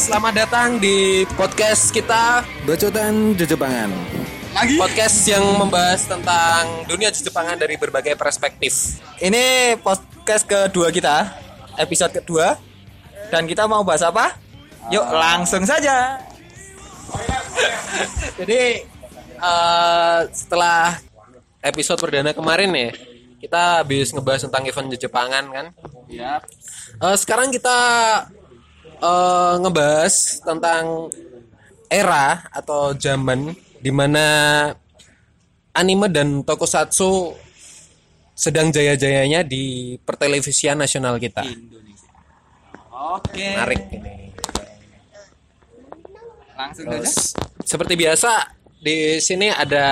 selamat datang di podcast kita Bacotan Jejepangan. lagi podcast yang membahas tentang dunia Jepangan dari berbagai perspektif. Ini podcast kedua kita, episode kedua. Dan kita mau bahas apa? Yuk langsung saja. Jadi eh, setelah episode perdana kemarin ya, kita habis ngebahas tentang event Jepangan kan. Ya. Eh, sekarang kita eh, ngebahas tentang era atau zaman di mana anime dan tokusatsu sedang jaya-jayanya di pertelevisian nasional kita. Oke. Menarik ini. Langsung Terus, saja. seperti biasa di sini ada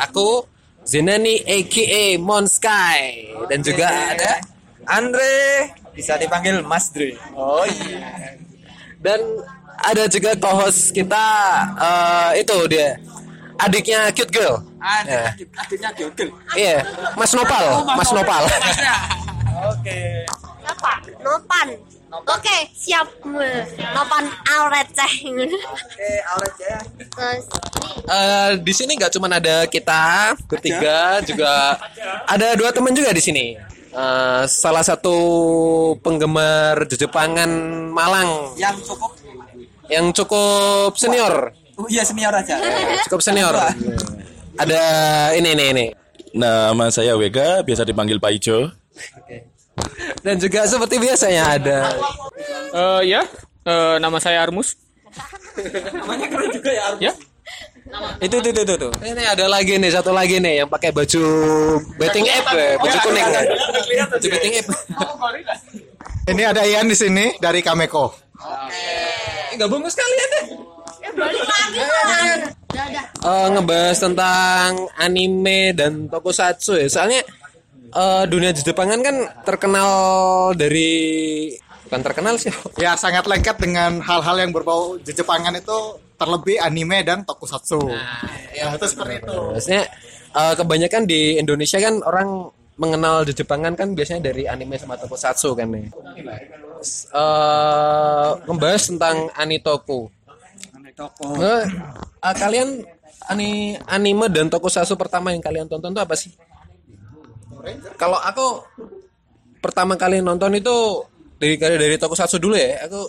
aku Zenani aka Monsky dan juga ada Andre bisa dipanggil Mas Dre. Oh iya. dan ada juga co-host kita eh, itu dia adiknya cute girl Ya. akhirnya Google. iya Mas Nopal Mas Nopal Oke. Apa? Nopan. Oke, siap. Nopan receh. Oke, Auret ya. Eh, di sini nggak cuma ada kita bertiga juga ada dua teman juga di sini Eh, salah satu penggemar Jepangan Malang. Yang cukup? Yang cukup senior. Oh, iya senior aja. cukup senior. Ada ini ini ini. Nama saya Wega, biasa dipanggil Pak Ijo. dan juga seperti biasanya ada. Eh ya, Eh, nama saya Armus. Namanya keren juga ya. Ya, Itu itu itu tuh. ini ada lagi nih satu lagi nih yang pakai baju betting app ya, baju kuning ya. baju betting app Ini ada Ian di sini dari Kameko. Eh, gabung sekalian deh balik lagi lah. Udah, udah. Eh, ngebahas tentang anime dan tokusatsu ya. Soalnya eh, dunia Jepangan kan terkenal dari bukan terkenal sih. Ya sangat lengkap dengan hal-hal yang berbau Jepangan itu terlebih anime dan tokusatsu. ya itu seperti itu. Maksudnya eh, kebanyakan di Indonesia kan orang mengenal Jepangan kan biasanya dari anime sama tokusatsu kan nih. Eh, ngebahas tentang anitoku. Toko. Eh, eh, kalian ani anime dan tokusatsu pertama yang kalian tonton itu apa sih? Kalau aku pertama kali nonton itu dari dari tokusatsu dulu ya. Aku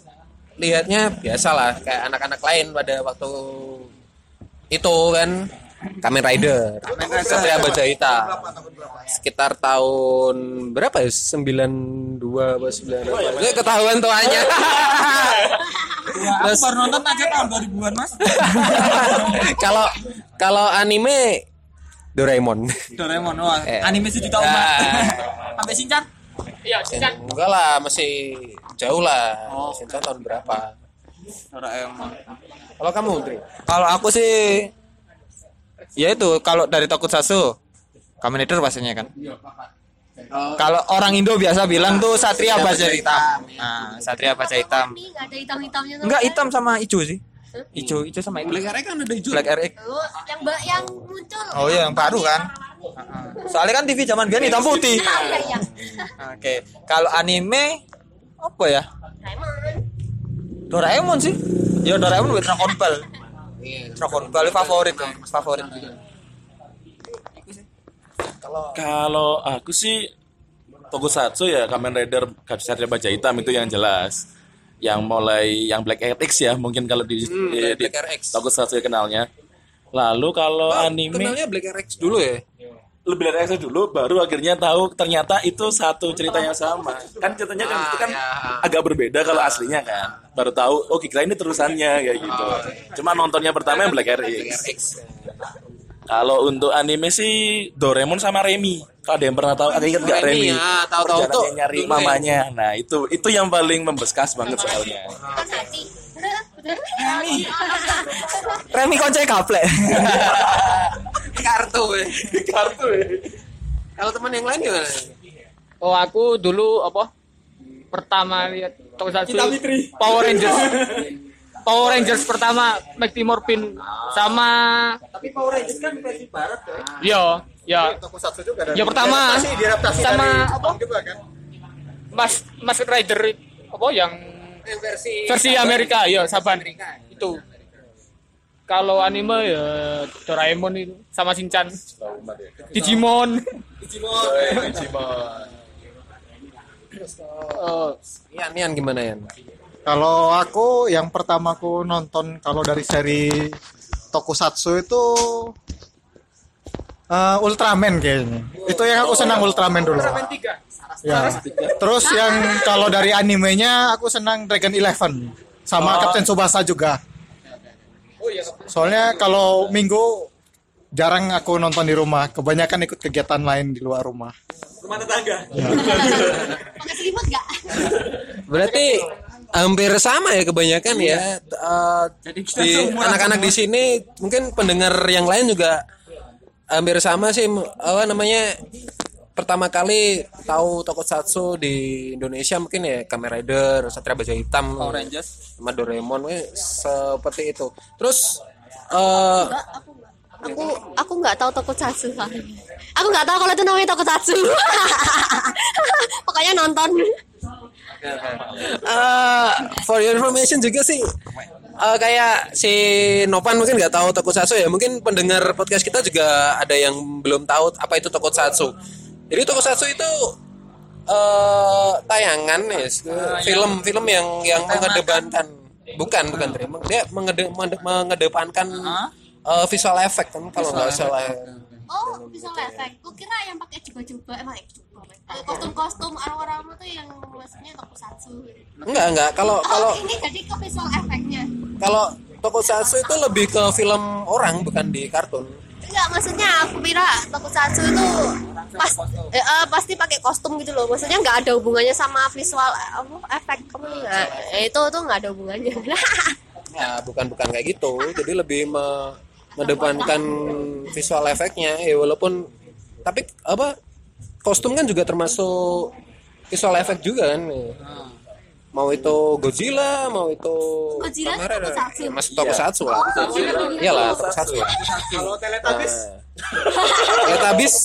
lihatnya biasalah kayak anak-anak lain pada waktu itu kan Kamen Rider, Satria Baja Hitam. Sekitar tahun berapa ya? 92 apa 98. Gue ketahuan tuanya. Aku baru nonton aja tahun 2000-an, Mas. Kalau kalau anime Doraemon. Doraemon, wah, Eh. anime sejuta umat. Ah. Sampai Shinchan. Iya, Shinchan. Enggak lah, masih jauh lah. Shinchan tahun berapa? Kalau kamu, Dri? Kalau aku sih ya itu kalau dari Tokusatsu Kamen Rider pastinya kan. Kalau orang Indo biasa bilang tuh Satria Baja Hitam. Nah, Satria Baja Hitam. Tapi nggak ada hitam-hitamnya tuh. Enggak hitam sama hijau sih. Hijau, hijau sama hijau. Black RX kan ada hijau. Black RX. Oh, yang ba- yang muncul. Oh iya, yang baru kan. Soalnya kan TV zaman biar hitam putih. Ah, iya iya. Oke, kalau anime apa ya? Doraemon. Doraemon sih. Ya Doraemon with Dragon Ball. Dragon Ball favorit tuh, favorit. Kalau aku sih Tokusatsu ya Kamen Rider Satria Baja Hitam itu yang jelas. Yang mulai yang Black RX ya mungkin kalau di, Hmm, di, di Black RX. Ya kenalnya. Lalu kalau anime Kenalnya Black RX dulu ya? lebih dari RX dulu baru akhirnya tahu ternyata itu satu cerita yang sama. Kan ceritanya kan itu kan ya. agak berbeda kalau aslinya kan. Baru tahu oh kira ini terusannya kayak gitu. Cuma nontonnya pertama yang Black RX. RX. Kalau untuk anime sih Doraemon sama Remy. Kalau ada yang pernah tahu, ada ingat nggak Remy, Remy? ya, tahu-tahu tuh Perjalanannya nyari dulu ya. mamanya. Nah itu itu yang paling membeskas banget soalnya. Kan hati. Remi konco kaplek. Kartu ya. Kartu ya. Kalau teman yang lain gimana? Oh, aku dulu apa? Pertama lihat Tokusatsu Power Rangers. Power Rangers pertama Mighty Morphin sama Tapi Power Rangers kan versi barat ya. Yo, ya Tokusatsu juga dari Ya, pertama. diadaptasi, diadaptasi Sama dari apa? Juga kan. Mas Mas Rider apa yang versi versi Amerika ya Saban itu kalau anime ya Doraemon itu sama Shinchan Digimon Oh, Ian, Ian gimana Ian? Kalau aku yang pertama aku nonton kalau dari seri Tokusatsu itu eh, Ultraman kayaknya. Itu yang aku senang Ultraman dulu. Ya. Terus yang kalau dari animenya aku senang Dragon Eleven sama Captain Tsubasa juga. Soalnya kalau minggu jarang aku nonton di rumah, kebanyakan ikut kegiatan lain di luar rumah. Pakai selimut nggak? Berarti hampir sama ya kebanyakan ya. Eh, di anak-anak di sini mungkin pendengar yang lain juga hampir sama sih apa namanya pertama kali tahu tokusatsu di Indonesia mungkin ya Kamen Rider, Satria Baja Hitam, Power Rangers. sama Doraemon seperti itu. Terus eh Nggak, aku. Aku aku nggak tahu tokusatsu. Aku nggak tahu kalau itu namanya tokusatsu. Pokoknya nonton. eh, for your information juga sih eh, kayak si Nopan mungkin nggak tahu tokusatsu ya. Mungkin pendengar podcast kita juga ada yang belum tahu apa itu tokusatsu. Jadi tokusatsu itu eh tayangan ya film film yang yang mengedepankan. Bukan bukan Tri. dia mengede, mengede- mengedepankan eh, visual effect kan kalau nggak salah Oh, bisa efek. Ku kira yang pakai coba-coba emang eh, kostum-kostum arwah-arwah tuh yang maksudnya tokusatsu. enggak enggak kalau kalau Oh, ini jadi ke visual efeknya. kalau tokusatsu itu lebih ke film orang bukan di kartun Enggak, maksudnya aku kira tokusatsu itu pas eh, eh, pasti pakai kostum gitu loh. Maksudnya nggak ada hubungannya sama visual apa efek kamu nggak eh, itu tuh nggak ada hubungannya. Ya, bukan bukan kayak gitu. Jadi lebih me- mengedepankan visual efeknya ya walaupun tapi apa kostum kan juga termasuk visual efek juga kan. ya. Mau itu Godzilla, mau itu Godzilla itu Kamen Rider. tokusatsu. Ya, masih tokusatsu lah. Iyalah, tokusatsu ya. Kalau Teletubbies? Teletubbies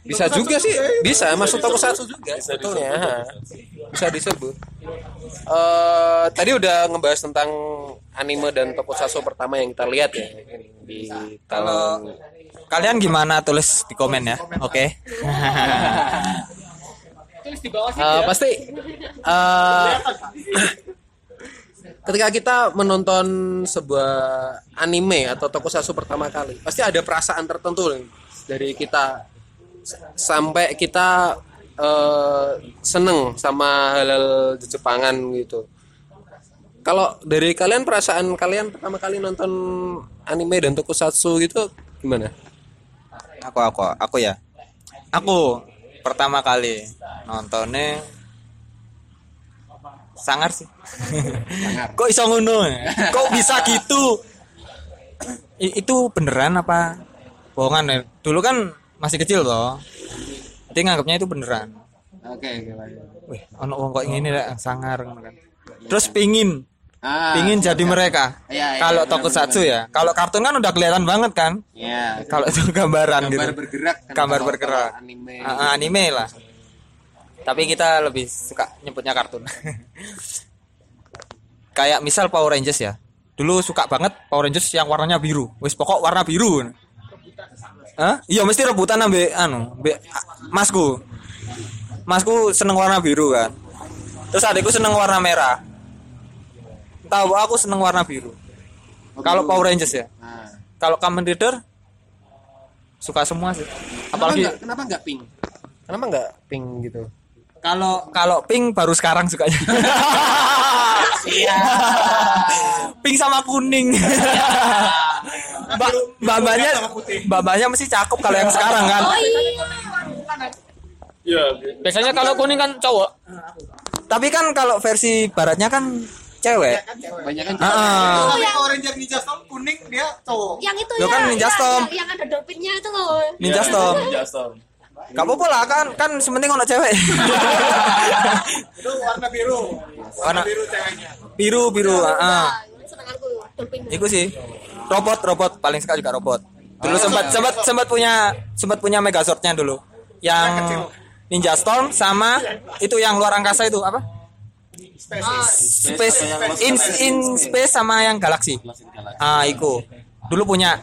bisa juga sih, bisa masuk tokusatsu juga sebetulnya. Bisa disebut. Eh tadi udah ngebahas tentang anime dan tokusatsu pertama yang kita lihat ya di Kalau tahun kalian gimana? Tulis di komen ya. Oke. tulis di bawah sih Eh, pasti eh, ketika kita menonton sebuah anime atau tokusatsu pertama kali pasti ada perasaan tertentu nih dari kita. Sampai kita eh, seneng sama hal-hal Jepangan gitu. Kalau dari kalian perasaan kalian pertama kali nonton anime dan tokusatsu gitu gimana aku aku aku ya. Aku pertama kali nontonnya sangar sih. Kok iso ngono? Kok bisa gitu? I- itu beneran apa bohongan ya? Dulu kan masih kecil toh. Jadi nganggapnya itu beneran. oke oke Wih, ono wong kok ngene rek sangar kan. Terus pingin Ah, pingin jadi mereka. Iya, iya, Kalau benar, tokusatsu ya. Kalau kartun kan udah kelihatan banget kan. ya Kalau itu gambaran gitu. bergerak kan Gambar kalau- bergerak. kalau anime Ah, ah, anime lah. Tapi kita lebih suka nyebutnya kartun. Kayak misal Power Rangers ya. Dulu suka banget Power Rangers yang warnanya biru. Wis pokok warna biru. Hah? Iya mesti rebutan ambe anu, ambe ah, masku. Masku seneng warna biru kan. Terus adikku seneng warna merah. Tahu aku seneng warna biru. Kalau Power Rangers ya. Kalau Kamen Rider suka semua sih. Apalagi kenapa nggak, kenapa nggak pink kenapa nggak pink gitu kalau kalau pink baru sekarang sukanya. pink sama kuning. Mbak mbaknya mbaknya mesti cakep kalau yang sekarang kan. Oh iya. Iya. biasanya kalau kuning kan cowok Tapi kan kalau versi baratnya kan cewek. banyak kan Heeh. Oh, yang, Power Ranger Ninja Storm kuning dia cowok. yang itu Lo ya. kan Ninja yang- Storm. Yang, yang ada dolphinnya itu loh. Ninja Storm. Ninja Storm. Gak apa-apa lah kan kan sementing ono cewek. Itu warna biru. Warna Biru ceweknya. biru biru. heeh. Nah, seneng aku dolphin. Iku sih. Robot robot paling suka juga robot. Dulu sempat sempat sempat punya sempat punya Megazord-nya dulu. Yang Ninja Storm sama itu yang luar angkasa itu apa? Space in in space sama yang galaksi. Ah, iku. Dulu punya.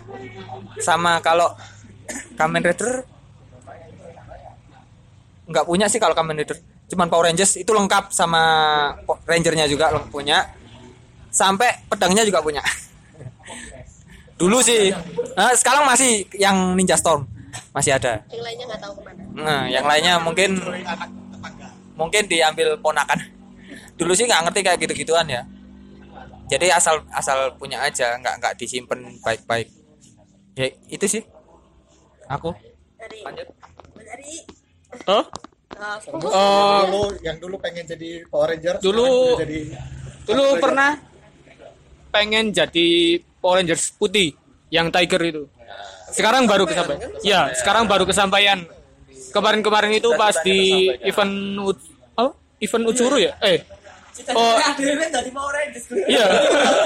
Sama kalau Kamen Rider nggak punya sih kalau Kamen Rider. Cuman Power Rangers itu lengkap sama Rangernya juga lengkap punya. Sampai pedangnya juga punya. Dulu sih. Nah, sekarang masih yang Ninja Storm masih ada. Yang lainnya nggak tahu ke mana. Nah, yang lainnya mungkin mungkin diambil ponakan. Dulu sih nggak ngerti kayak gitu-gituan ya. Jadi asal asal punya aja, nggak nggak disimpan baik-baik. Ya itu sih. Aku. Lanjut. dari Oh, aku oh, Dulu yang dulu pengen jadi Power Ranger. Dulu- jadi dulu pernah pengen jadi Power Rangers putih yang Tiger itu. Sekarang baru kesampaian. Ya, sekarang baru kesampaian. Kemarin-kemarin itu pas di event oh, event Ucuru ya? Eh. Oh. Iya.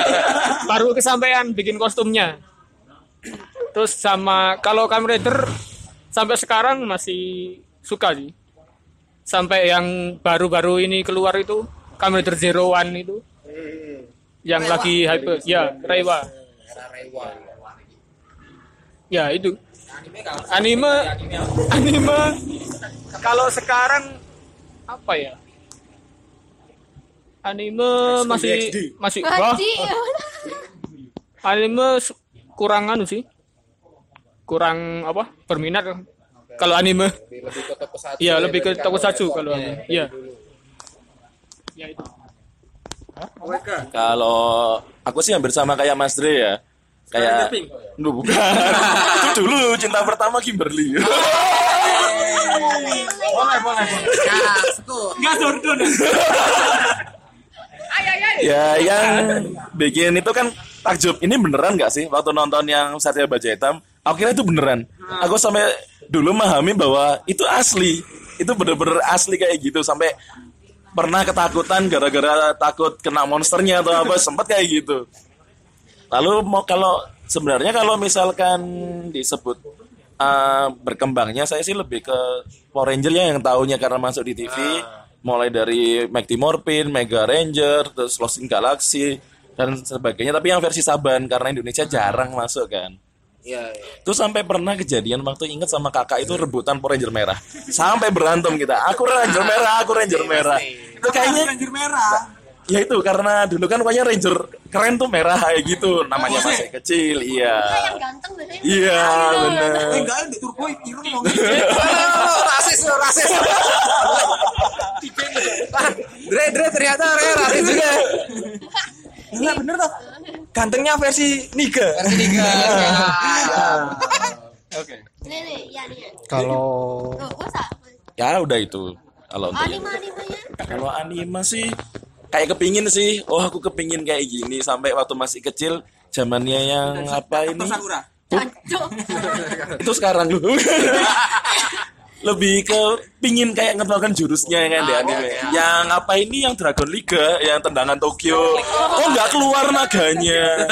baru kesampaian bikin kostumnya. Terus sama kalau Kamen Rider sampai sekarang masih suka sih. Sampai yang baru-baru ini keluar itu Kamen Rider Zero One itu. Yang lagi hype ya Rewa ya itu. Anime anime kalau sekarang apa ya anime masih masih wah. Haji. anime s- kurang anu sih. Kurang apa? Berminat. Kalau anime. Lebih ke tokusatsu iya ya, lebih ke tokusatsu kalau kalau responnya anime. iya. Dulu. ya itu. Kalau aku sih hampir sama kayak Mas Dre ya. Kayak Duh, bukan. Itu dulu cinta pertama Kimberly. ya yang bikin itu kan takjub. Ini beneran nggak sih waktu nonton yang Satria Baja Hitam? Aku kira itu beneran. Aku sampai dulu memahami bahwa itu asli. Itu bener-bener asli kayak gitu. Sampai pernah ketakutan gara-gara takut kena monsternya atau apa sempat kayak gitu. Lalu mau kalau sebenarnya kalau misalkan disebut uh, berkembangnya saya sih lebih ke Power Ranger ya yang tahunya karena masuk di TV mulai dari Mighty Morphin, Mega Ranger, terus Lost in Galaxy dan sebagainya tapi yang versi Saban karena Indonesia jarang masuk kan Iya, iya. Terus sampai pernah kejadian waktu inget sama kakak itu rebutan Power Ranger merah. Sampai berantem kita. Aku Ranger merah, aku Ranger merah. Itu kayaknya Ranger merah. Ya itu karena dulu kan pokoknya Ranger keren tuh merah kayak gitu. Namanya masih kecil, iya. yang ganteng biasanya. Iya, benar. rasis rasis. Ah, Dre, Dre ternyata Re rasis juga. Enggak bener toh. Gantengnya versi Niga. Versi nih, ya nih. Kalau Tuh, masa? Ya udah itu. Kalau untuk Anime animenya. kalau anime sih kayak kepingin sih. Oh, aku kepingin kayak gini sampai waktu masih kecil zamannya yang apa ini? Itu sekarang. Dulu lebih ke pingin kayak ngeluarkan jurusnya kan di anime. yang apa ini? Yang Dragon Liga yang tendangan Tokyo. Kok nggak keluar naganya.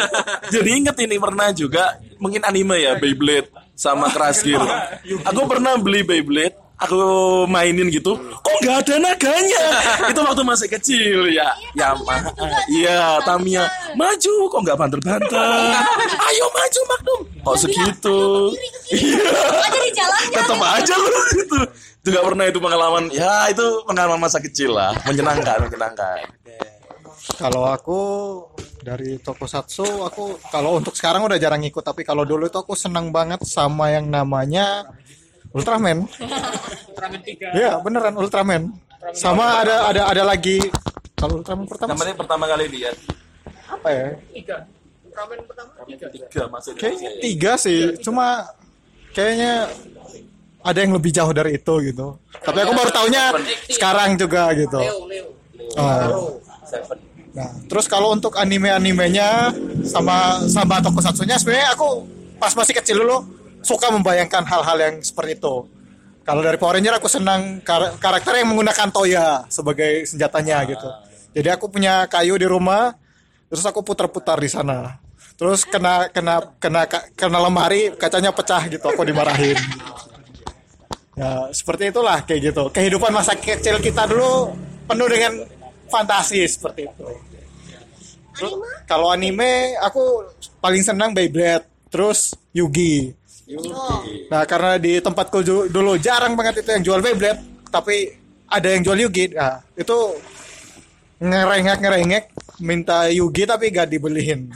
Jadi inget ini pernah juga mungkin anime ya Beyblade sama Crash Gear aku pernah beli Beyblade aku mainin gitu. Kok nggak ada naganya? Itu waktu masih kecil ya. Ya ma iya Tamiya maju kok nggak banter-banter ayo maju Magnum. Kok segitu? iya. Aja di jalannya. tetap aja lu itu. Juga pernah itu pengalaman. Ya itu pengalaman masa kecil lah. Menyenangkan menyenangkan. Kalau aku dari tokusatsu aku kalau untuk sekarang udah jarang ikut. Tapi kalau dulu itu aku senang banget sama yang namanya Ultraman. Ultraman 3 Iya beneran Ultraman. Sama ada ada ada lagi. Kalau Ultraman pertama namanya pertama kali lihat apa ya? 3 Ultraman pertama 3 tiga. masuk Kayaknya tiga sih, cuma kayaknya ada yang lebih jauh dari itu gitu. Tapi aku baru taunya sekarang juga gitu. Oh. Nah, terus kalau untuk anime-animenya sama sama tokusatsunya sebenarnya aku pas masih kecil dulu suka membayangkan hal-hal yang seperti itu. Kalau dari Power Ranger aku senang kar- karakter yang menggunakan toya sebagai senjatanya gitu. Jadi aku punya kayu di rumah, terus aku putar-putar di sana. Terus kena kena kena kena lemari kacanya pecah gitu, aku dimarahin. Ya, seperti itulah kayak gitu. Kehidupan masa kecil kita dulu penuh dengan fantasi seperti itu. Terus, kalau anime aku paling senang Beyblade, terus Yugi. Oh. Nah, karena di tempatku dulu jarang banget itu yang jual Beyblade, tapi ada yang jual Yugi. Nah, itu ngerengek-ngerengek minta Yugi tapi gak dibeliin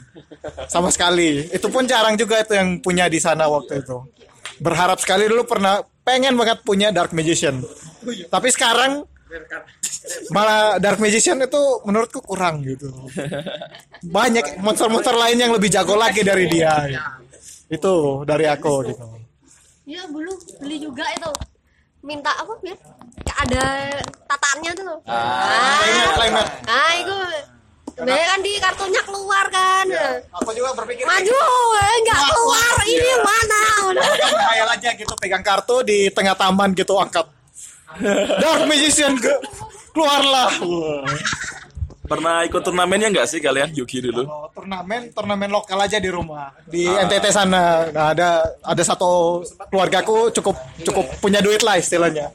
sama sekali. Itu pun jarang juga itu yang punya di sana waktu itu. Berharap sekali dulu pernah pengen banget punya Dark Magician. Tapi sekarang malah Dark Magician itu menurutku kurang gitu. Banyak monster-monster lain yang lebih jago lagi dari dia. Itu dari aku gitu. Iya dulu beli juga itu minta apa biar kayak ada tataannya tuh loh. Ah, climate. ah itu sebenarnya kan di kartunya keluar kan. Aku juga berpikir Maju, eh, nggak keluar ini yang mana? Khayal aja gitu pegang kartu di tengah taman gitu angkat. Dark Magician ke keluarlah. Pernah ikut turnamennya nggak sih kalian Yugi dulu? Kalau turnamen turnamen lokal aja di rumah di NTT sana. Nah, ada ada satu keluargaku cukup cukup punya duit lah istilahnya.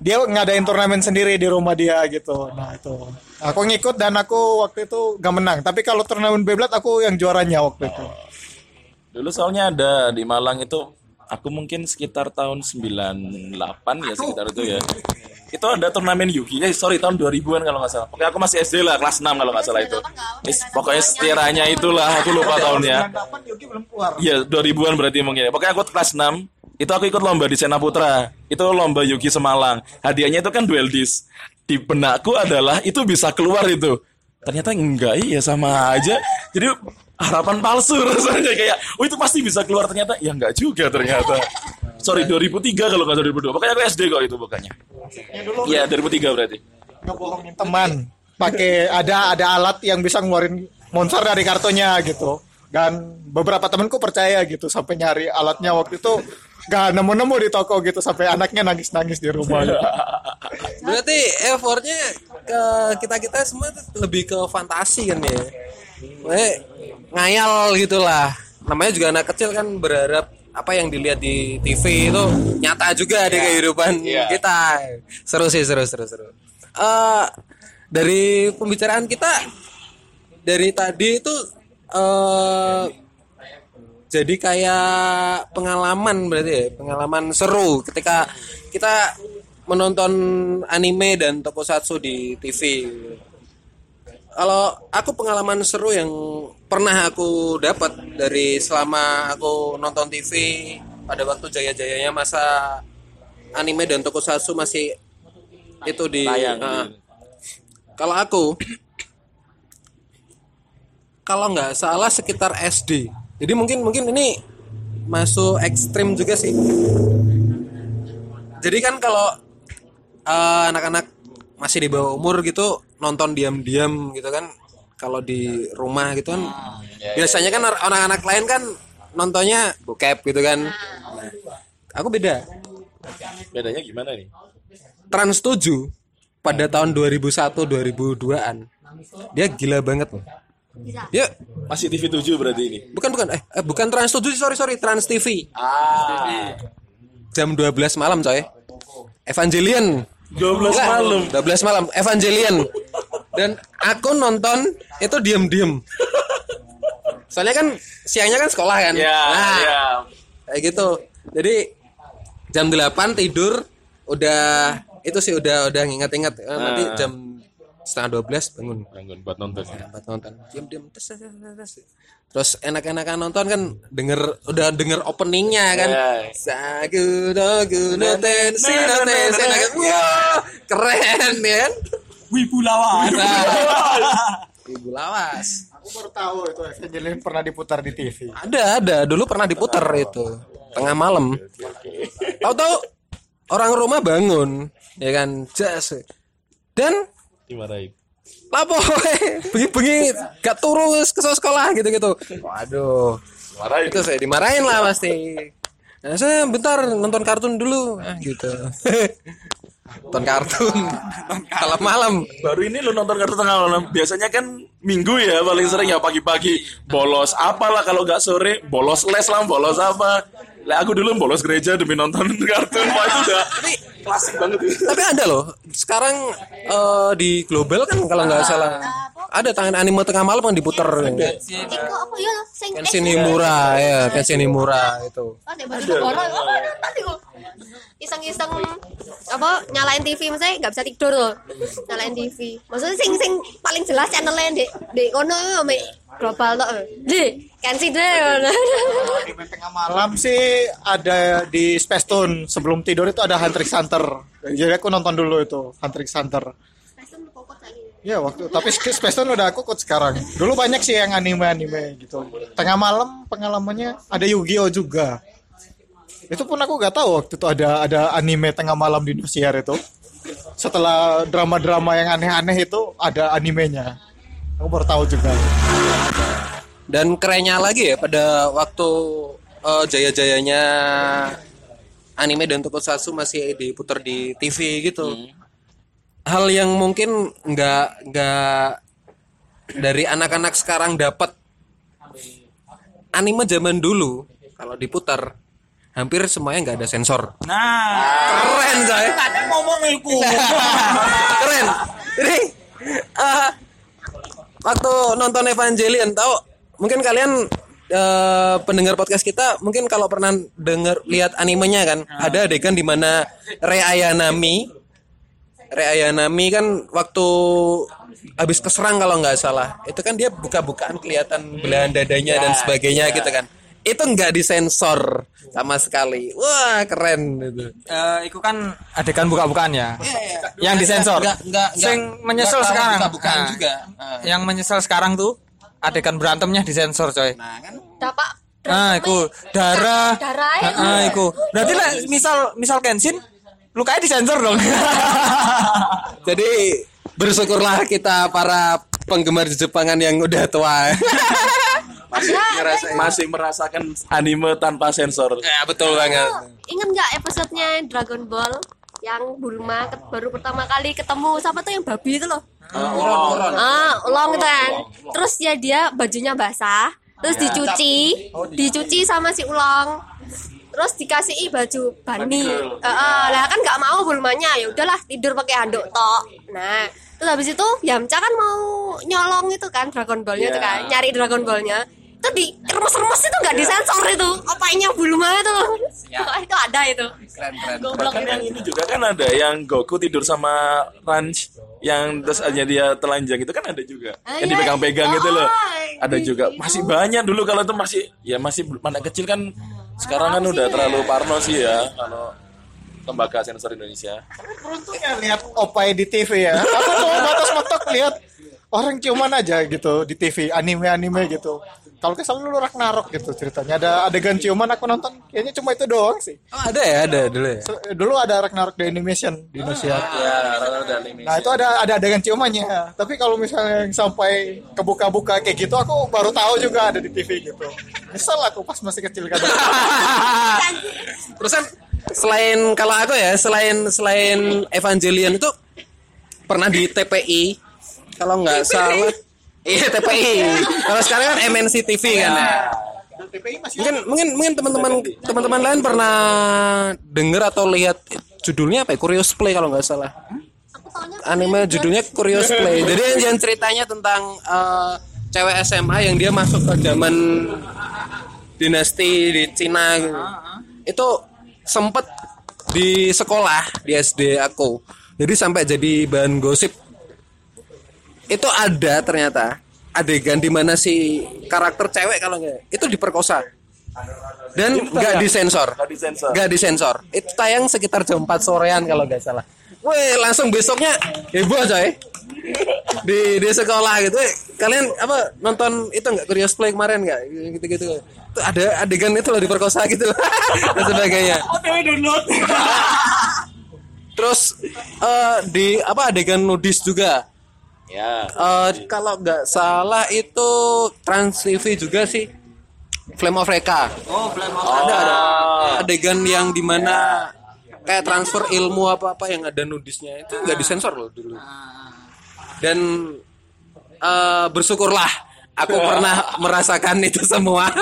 Dia ngadain turnamen sendiri di rumah dia gitu. Nah itu aku ngikut dan aku waktu itu gak menang. Tapi kalau turnamen Beyblade aku yang juaranya waktu itu. Dulu soalnya ada di Malang itu aku mungkin sekitar tahun 98 ya sekitar itu ya. Itu ada turnamen Yugi. Eh sorry tahun 2000-an kalau nggak salah. Pokoknya aku masih SD lah kelas 6 kalau nggak salah itu. Is- pokoknya setiranya itulah aku lupa tahunnya. Yogi belum keluar. Iya 2000-an berarti mungkin ya. Pokoknya aku kelas 6 itu aku ikut lomba di Sena Putra. Itu lomba Yugi Semalang. Hadiahnya itu kan duel disc. Di benakku adalah itu bisa keluar itu. Ternyata enggak iya sama aja. Jadi harapan palsu rasanya kayak oh itu pasti bisa keluar ternyata ya enggak juga ternyata. Sorry 2003 kalau nggak salah 2002. Pokoknya aku SD kok itu bukannya. Iya 2003 berarti. ngebohongin teman pakai ada ada alat yang bisa ngeluarin monster dari kartunya gitu dan beberapa temanku percaya gitu sampai nyari alatnya waktu itu gak nemu-nemu di toko gitu sampai anaknya nangis-nangis di rumah gitu. Berarti effortnya ke kita kita semua tuh lebih ke fantasi kan ya. Kayak ngayal gitulah. Namanya juga anak kecil kan berharap apa yang dilihat di TV itu nyata juga di kehidupan kita. Seru sih seru seru seru. Eh, dari pembicaraan kita dari tadi itu eh jadi kayak pengalaman berarti ya pengalaman seru ketika kita menonton anime dan tokusatsu di TV kalau aku pengalaman seru yang pernah aku dapat dari selama aku nonton TV pada waktu jaya-jayanya masa anime dan tokusatsu masih itu di Tayang. Ah. kalau aku kalau nggak salah sekitar SD. Jadi mungkin mungkin ini masuk ekstrim juga sih. Jadi kan kalau eh, anak-anak masih di bawah umur gitu nonton diam-diam gitu kan kalau di rumah gitu kan biasanya kan or- anak-anak lain kan nontonnya bokep gitu kan. Nah, aku beda. Bedanya gimana nih? Trans 7 pada tahun 2001 2002-an. Dia gila banget loh. Dia Masih TV 7 berarti ini. bukan bukan eh, eh, bukan Trans 7 sorry sorry Trans TV. Ah. Jam 12 malam coy. Evangelion. 12 Enggak, malam. 12 malam Evangelion. Dan aku nonton itu diem-diem. Soalnya kan siangnya kan sekolah kan. Ya, Nah, ya. kayak gitu. Jadi jam 8 tidur udah itu sih udah udah nginget-inget Eh, nanti Ah. jam setengah 12 bangun. Bangun buat nonton. buat nonton. Diam-diam tes, tes, tes, tes. terus enak-enakan nonton kan denger udah denger openingnya kan. Ya. sagu dogu no tensi no tensi Nah, kan, wah keren ya kan? Wibu lawan. ibu lawas. Aku baru tahu itu Evangelion pernah diputar di TV. ada ada. Dulu pernah diputar itu. Tengah malam. Tahu-tahu orang rumah bangun ya kan? Jas. Dan Dimarahin. lapo bengi-bengi gak turus ke sekolah gitu-gitu. Waduh. Dimarahin. itu saya dimarahin lah pasti. Nah, saya bentar nonton kartun dulu. Ah, gitu. Nonton kartun. Malam-malam Baru ini lu nonton kartu tengah malam. Biasanya kan minggu ya paling sering ya pagi-pagi. Bolos apalah kalau nggak sore. Bolos les lah bolos apa. Lah aku dulu bolos gereja demi nonton kartun. Wah itu udah klasik banget Tapi ada loh. Sekarang eh, di global kan kalau nggak salah ada tangan anime tengah malam yang diputer. Iko apa ya sing Kenshin Himura ya, Kenshin Himura itu. Oh, oh iku. Iseng-iseng apa nyalain TV misalnya nggak bisa tidur loh. Nyalain TV. Maksudnya sing sing paling jelas channelnya di di kono global tok. Di Kenshin deh. Anime tengah malam sih ada di Space Tune. Sebelum tidur itu ada Hunter x Hunter. Jadi aku nonton dulu itu Hunter x Hunter. Ya waktu tapi Space Tune udah aku ikut sekarang. Dulu banyak sih yang anime-anime gitu. Tengah malam pengalamannya ada Yu-Gi-Oh! juga. Itu pun aku gak tahu waktu itu ada ada anime tengah malam di Indosiar itu. Setelah drama-drama yang aneh-aneh itu ada animenya aku baru tahu juga Dan kerennya lagi ya pada waktu eh, jaya-jayanya anime dan tokusatsu masih diputar di TV gitu. Hal yang mungkin nggak nggak dari anak-anak sekarang dapat anime zaman dulu kalau diputar hampir semuanya nggak ada sensor. nah Keren coy. ngomong itu Keren. Jadi eh, waktu nonton Evangelion tahu mungkin kalian eh, pendengar podcast kita mungkin kalau pernah dengar lihat animenya kan? Ada adegan di mana Rei Ayanami Rei Ayanami kan waktu habis keserang kalau nggak salah itu kan dia buka-bukaan kelihatan belahan dadanya dan sebagainya gitu kan itu nggak disensor sama sekali wah keren itu Eh, itu kan adegan buka-bukaan ya. Yang disensor. Nggak, nggak, nggak, Sing menyesal nggak tahu sekarang. buka-bukaan Nah, juga Ah. Yang menyesal sekarang tuh adegan berantemnya disensor, coy. nah kan Dapak Nah, iku darah. Darah. Nah, iku. Berarti lah misal misal Kenshin lukanya disensor dong. Jadi bersyukurlah kita para penggemar Jepangan yang udah tua. masih ngerasain masih merasakan anime tanpa sensor ya betul banget. Ingat nggak episodenya Dragon Ball yang Bulma baru pertama kali ketemu siapa tuh yang babi itu loh? Ah, ulong itu kan. Terus ya dia bajunya basah, terus dicuci, dicuci sama si ulong. Terus dikasih baju bani. Heeh, lah kan nggak mau Bulmanya, ya udahlah tidur pakai handuk tok. Nah, terus habis itu Yamcha kan mau nyolong itu kan Dragon Ballnya itu kan, nyari Dragon Ballnya. Itu di remes-remes itu nggak disensor itu, opainya Bulma itu. itu ada itu. Keren keren. Bahkan itu. yang ini juga kan ada yang Goku tidur sama Ranch yang terus aja dia telanjang itu kan ada juga. Ah, yang iya. dipegang-pegang gitu loh. Oh, ada juga. masih banyak dulu kalau itu masih ya masih anak kecil kan sekarang kan udah terlalu parno sih ya kalau lembaga sensor Indonesia. Beruntungnya lihat opai di TV ya. Aku tuh? Batas mentok lihat orang ciuman aja gitu di TV anime-anime gitu kalau kesal dulu Ragnarok gitu ceritanya. Ada adegan ciuman aku nonton kayaknya cuma itu doang sih. Oh, ada ya, ada dulu ya. So, dulu ada Ragnarok di animation di Indonesia. ya rata-rata anime nah itu ada ada adegan ciumannya. Tapi kalau misalnya yang sampai kebuka-buka kayak gitu aku baru tahu juga ada di TV gitu. Nyesel aku pas masih kecil kan. Terus kan selain kalau aku ya, selain selain Evangelion itu pernah di TPI kalau nggak salah. Iya TPI. Kalau sekarang kan MNC TV kan ya. TPI masih Mungkin mungkin mungkin teman-teman teman-teman lain pernah dengar atau lihat judulnya apa ya? Curious Play kalau nggak salah. Anime judulnya Curious Play. Jadi yang, ceritanya tentang eh, cewek SMA yang dia masuk ke zaman dinasti di Cina gitu. Itu sempet di sekolah di SD aku. Jadi sampai jadi bahan gosip. Itu ada ternyata. Adegan di mana si karakter cewek kalau nggak itu diperkosa. Dan nggak disensor. Nggak disensor. itu tayang sekitar jam 4 sorean kalau nggak salah. Weh langsung besoknya heboh coy. Di di sekolah gitu. Weh, kalian apa nonton itu nggak? Curious Play kemarin nggak? Gitu gitu itu ada adegan itu loh diperkosa gitu. Dan sebagainya. Terus eh, di apa adegan nudis juga ya Eh, kalau nggak salah itu Trans TV juga sih Flame of Reka. Oh, Flame Ada ada adegan yang di mana kayak transfer ilmu apa apa yang ada nudisnya itu nggak disensor loh dulu. Dan eh, bersyukurlah aku pernah merasakan itu semua.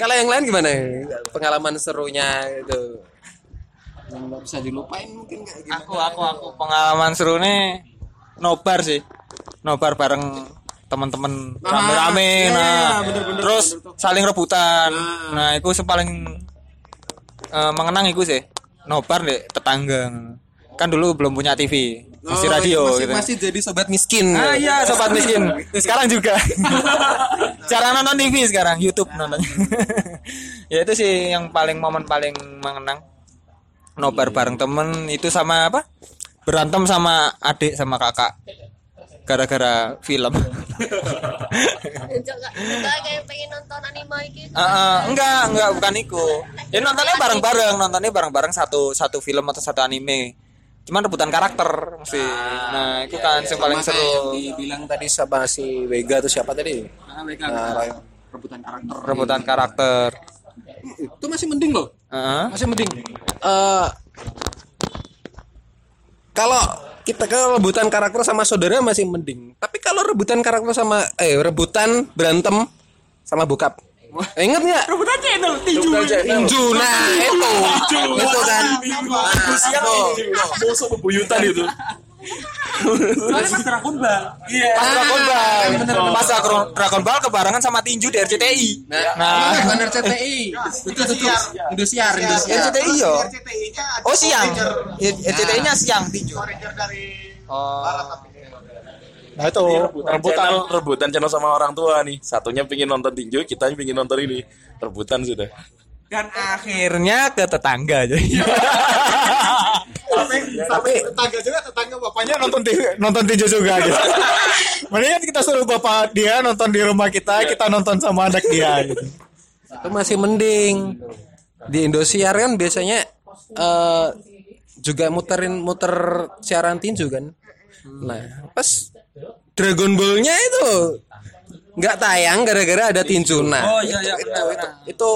Kalau yang lain gimana? Pengalaman serunya itu nggak bisa dilupain mungkin kayak gimana? Aku aku aku pengalaman seru nih nobar sih. Nobar bareng teman-teman rame-rame iya, nah iya, bener-bener, terus saling rebutan nah itu yang paling eh, mengenang itu sih nobar deh tetangga kan dulu belum punya TV masih Oh, radio masih, gitu masih jadi sobat miskin. Ah iya sobat miskin. Sekarang juga. Cara nonton TV sekarang YouTube nontonnya. ya itu sih yang paling momen paling mengenang. Nobar bareng temen itu sama apa? Berantem sama adik sama kakak. Gara-gara film. Ah, ah, enggak, enggak bukan itu. Ya nontonnya bareng-bareng, nontonnya bareng-bareng satu satu film atau satu anime. Cuman rebutan karakter mesti. Nah, itu kan yang paling yang seru. dibilang tadi sama si Vega atau siapa tadi? Nah, Rebutan karakter. Itu masih mending loh. Heeh. Masih mending. Eh kalau kita kalau rebutan karakter sama saudara masih mending. Tapi kalau rebutan karakter sama eh rebutan berantem sama bokap. Eh, Ingat nggak? Rebutan channel tinju. Tinju. Nah, itu. Itu kan. Nah, tuh. musuh bebuyutan itu Pas Dragon Ball. Pas Dragon- Dragon Ball kebarengan sama tinju di RCTI. Nah, bukan RCTI. Itu itu Indosiar, Indosiar. RCTI yo. Oh siang. RCTI-nya siang tinju. Oh. Nah itu rebutan channel rebutan channel sama orang tua nih satunya pingin nonton tinju kita pingin nonton ini rebutan sudah Dan akhirnya ke tetangga tapi tetangga juga tetangga bapaknya nonton TV, nonton tinju juga gitu. Mendingan kita suruh bapak dia nonton di rumah kita, kita nonton sama anak dia gitu. itu masih mending. Di Indosiar kan biasanya eh juga muterin muter siaran tinju kan. Nah pas Dragon Ball-nya itu nggak tayang gara-gara ada tinju nah Oh, iya, iya, itu, benar, itu, itu,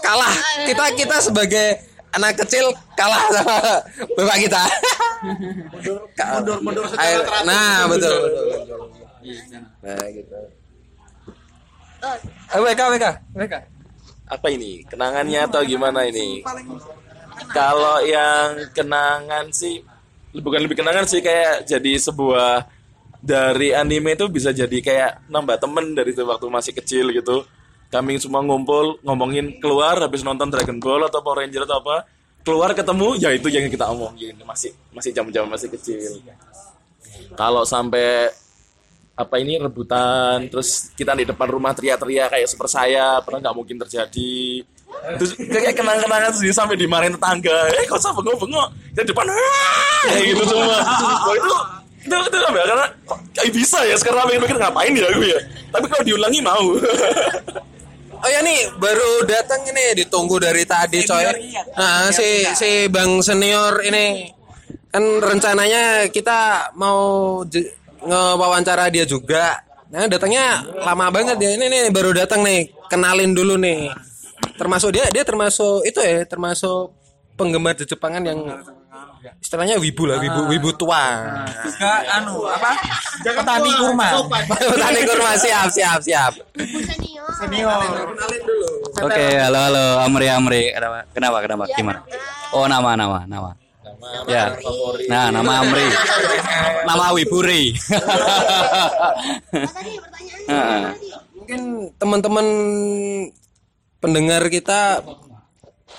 kalah. Kita kita sebagai anak kecil kalah sama bapak kita. Mundur mundur nah betul betul, betul. nah gitu. Eh, WK WK WK. apa ini? Kenangannya atau gimana ini? Kalau yang kenangan sih bukan lebih kenangan sih kayak jadi sebuah dari anime itu bisa jadi kayak nambah temen dari waktu masih kecil gitu kami semua ngumpul ngomongin keluar habis nonton Dragon Ball atau Power Ranger atau apa keluar ketemu ya itu yang kita omongin. Masih masih jam-jam masih kecil. Kalau sampai apa ini rebutan terus kita di depan rumah teriak-teriak kayak super saya pernah nggak mungkin terjadi? Terus kayak kenang-kenangan sendiri sampai dimarahin tetangga. Eh kok usah bengok-bengok? Di depan "Ah!" kayak gitu semua. Itu itu itu apa ya? karena kayak bisa ya sekarang mikir mikir ngapain ya gue ya? Tapi kalau diulangi mau Oh ya nih baru datang ini ditunggu dari tadi coy. Nah, si si Bang senior ini kan rencananya kita mau ngewawancara dia juga. Nah, datangnya lama banget dia. Ini nih baru datang nih. Kenalin dulu nih. Termasuk dia dia termasuk itu ya, termasuk penggemar Jepangan yang istilahnya wibu lah, wibu wibu tua. Juga anu apa? Petani kurma. Tani kurma siap siap siap. Senior. Oke, halo halo Amri Amri. Kenapa? Kenapa? Kenapa? Gimana? Oh, nama nama nama. Ya. Nah, nama Amri. Nama Wiburi. Mungkin teman-teman pendengar kita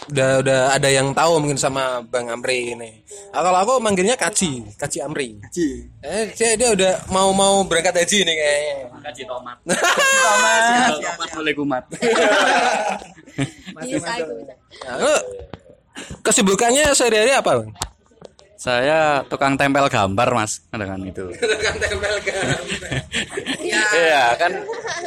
udah udah ada yang tahu mungkin sama Bang Amri ini. Nah, kalau aku manggilnya Kaci, Kaci Amri. Kaci. Eh, dia, dia udah mau mau berangkat haji nih kayaknya. Kaji tomat. Tomat. Tomat boleh kumat. Bisa bisa. Nah, kesibukannya sehari-hari apa, Bang? Saya tukang tempel gambar, Mas, dengan itu. Iya, kan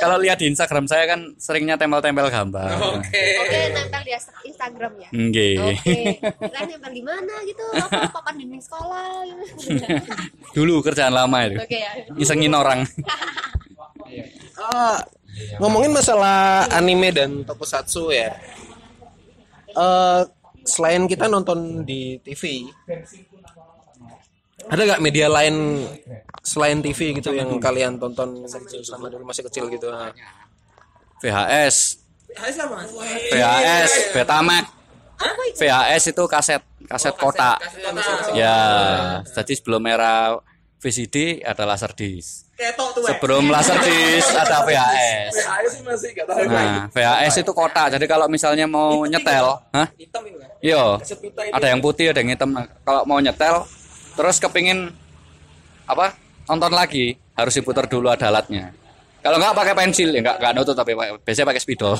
kalau lihat di Instagram saya kan seringnya tempel-tempel gambar. Oke, nempel di Instagram ya. Nggih. Oke. Kalian nempel di mana gitu? Apa papan dinding sekolah gitu. Dulu kerjaan lama itu. Oke ya. Isengin orang. Eh, ngomongin masalah anime dan tokusatsu ya. Eh selain kita nonton di TV, ada gak media lain selain TV gitu yang kalian tonton selama dulu masih kecil gitu? VHS VHS Betamax. VHS itu kaset kaset kotak. ya jadi sebelum era VCD ada laserdisc sebelum laserdisc ada VHS nah VHS itu kotak. Jadi kalau misalnya mau nyetel hah? Iya, ada yang putih, ada yang hitam. Kalau mau nyetel, terus kepingin apa? Nonton lagi, harus diputar dulu ada alatnya. Kalau nggak pakai pensil, ya nggak nggak nutut tapi pakai- biasanya pakai spidol.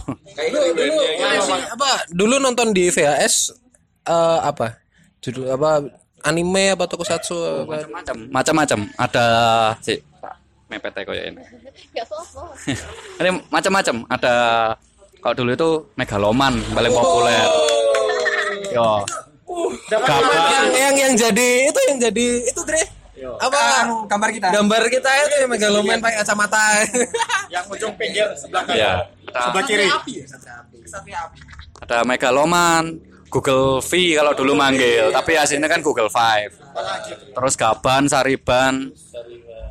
apa dulu nonton di VHS eh, apa judul apa anime apa tokusatsu apa Macam macam-macam. Ada si mepet ya kayak ini. Ini macam-macam. Ada kalau dulu itu Megaloman paling populer. Yo. Yang yang yang jadi itu yang jadi itu Dre apa gambar kita. gambar kita itu yang megaloman pakai kacamata Yang ujung pinggir sebelah kanan. Ya. Ada, Sebelah kiri. ada Megaloman, Google V kalau dulu manggil, tapi aslinya kan Google Five. Terus Gaban, Sariban,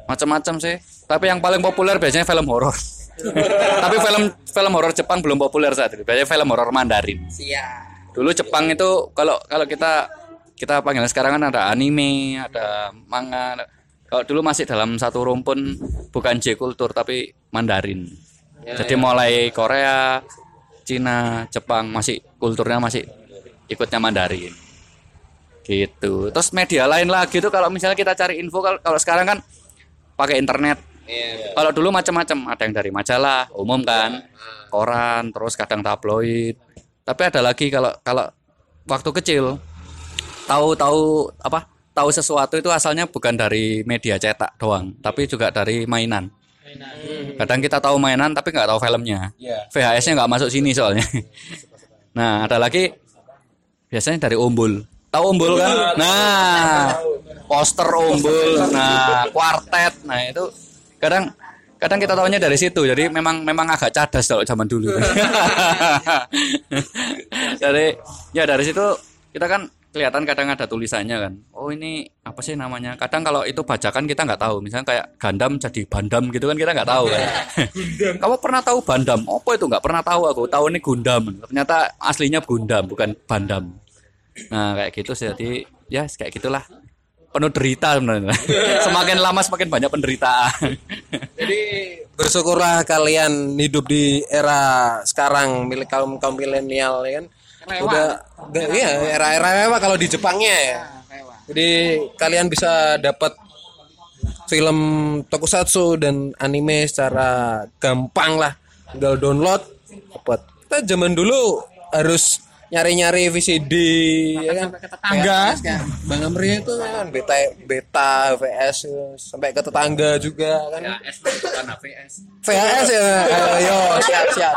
macam-macam sih. Tapi yang paling populer biasanya film horor. tapi film film horor Jepang belum populer saat ini. Biasanya film horor Mandarin. Dulu Jepang itu kalau kalau kita kita panggil sekarang kan ada anime, ada manga. Kalau dulu masih dalam satu rumpun bukan J kultur tapi Mandarin. Jadi mulai Korea, Cina, Jepang masih kulturnya masih ikutnya Mandarin. Gitu. Terus media lain lagi tuh kalau misalnya kita cari info kalau, kalau sekarang kan pakai internet. Kalau dulu macam-macam, ada yang dari majalah umum kan, koran, terus kadang tabloid. Tapi ada lagi kalau kalau waktu kecil tahu-tahu apa? Tahu sesuatu itu asalnya bukan dari media cetak doang, tapi juga dari mainan. Kadang kita tahu mainan tapi nggak tahu filmnya. VHS-nya nggak masuk sini soalnya. Nah, ada lagi biasanya dari Umbul. Tahu Umbul kan? Nah, poster Umbul, nah, kuartet. Nah, itu kadang kadang kita tahunya dari situ. Jadi memang memang agak cadas kalau zaman dulu. dari ya dari situ kita kan kelihatan kadang ada tulisannya kan. Oh, ini apa sih namanya? Kadang kalau itu bajakan kita nggak tahu. Misalnya kayak Gundam jadi Bandam gitu kan kita nggak tahu kan. Kamu pernah tahu Bandam? Apa itu nggak pernah tahu aku. Tahu ini Gundam. Ternyata aslinya Gundam bukan Bandam. Nah kayak gitu sih. Jadi ya kayak gitulah. Penuh derita sebenarnya. semakin lama semakin banyak penderitaan. jadi bersyukurlah kalian hidup di era sekarang milik kaum kaum milenial ya kan? Udah udah iya era-era mewah kalau di Jepangnya ya. Jadi kalian bisa dapat film tokusatsu dan anime secara gampang lah. Tinggal download dapat. Kita zaman dulu harus nyari-nyari VCD ya kan? tetangga. Bang Amri itu kan beta beta VS sampai ke tetangga juga kan. VHS ya? Eh, yo siap siap.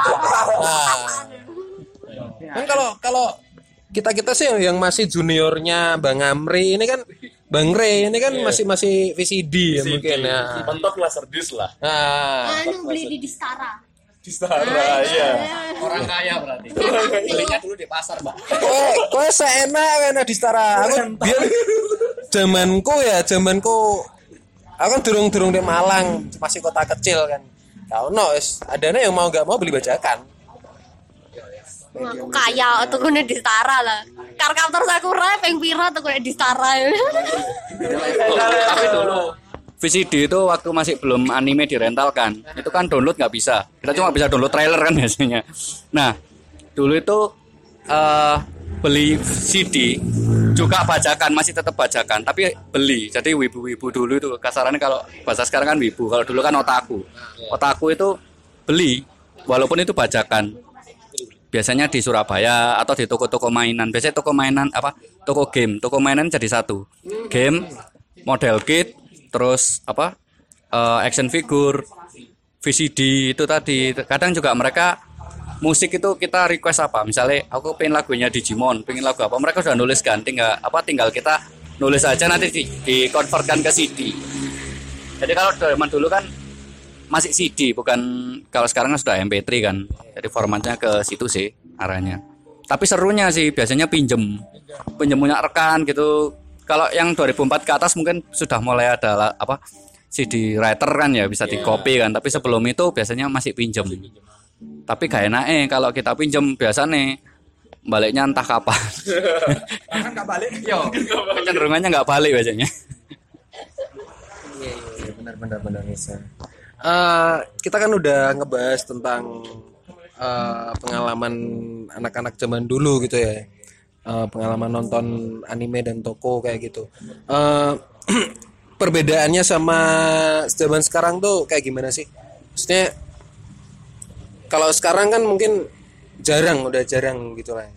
Nah. Kan kalau kalau kita kita sih yang masih juniornya Bang Amri ini kan Bang Re ini kan masih masih VCD ya mungkin ya. Mentok laserdisc lah. nah. Anu beli di Distara. Di Stara, iya. Orang kaya berarti. Belinya dulu di pasar, Mbak. kowe kowe seenak kan di setara aku biar zamanku ya zamanku aku kan durung-durung di Malang masih kota kecil kan kau no wis adanya yang mau nggak mau beli bajakan Aku kaya tuh kene di Distara lah. Karkap terus aku rep yang pira tuh kene di Distara. Tapi dulu VCD itu waktu masih belum anime direntalkan, itu kan download nggak bisa. Kita cuma bisa download trailer kan biasanya. Nah, dulu itu eh beli CD juga bajakan masih tetap bajakan, tapi beli. Jadi wibu-wibu dulu itu kasarannya kalau bahasa sekarang kan wibu, kalau dulu kan otaku. Otaku itu beli walaupun itu bajakan. Biasanya di Surabaya atau di toko-toko mainan. Biasanya toko mainan apa? Toko game. Toko mainan jadi satu. Game, model kit, terus apa? eh, action figure, VCD itu tadi. Kadang juga mereka musik itu kita request apa? Misalnya aku pengen lagunya Digimon, pengen lagu apa? Mereka sudah nuliskan, tinggal apa? Tinggal kita nulis aja nanti di, di convertkan ke CD. Jadi kalau zaman dulu kan masih CD bukan kalau sekarang kan sudah MP3 kan. Jadi formatnya ke situ sih arahnya. Tapi serunya sih biasanya pinjem. Pinjem punya rekan gitu. Kalau yang 2004 ke atas mungkin sudah mulai ada apa CD writer kan ya bisa di copy kan. Tapi sebelum itu biasanya masih pinjem. Tapi gak enak eh kalau kita pinjem biasanya baliknya entah kapan. Kan nggak balik. Yo, kecenderungannya nggak balik biasanya. Iya, iya, benar benar benar bisa. Eh, kita kan udah ngebahas tentang eh, pengalaman anak-anak zaman dulu gitu ya. Eh, pengalaman nonton anime dan toko kayak gitu. Eh, perbedaannya sama zaman sekarang tuh kayak gimana sih? Maksudnya kalau sekarang kan mungkin jarang, udah jarang gitu lah.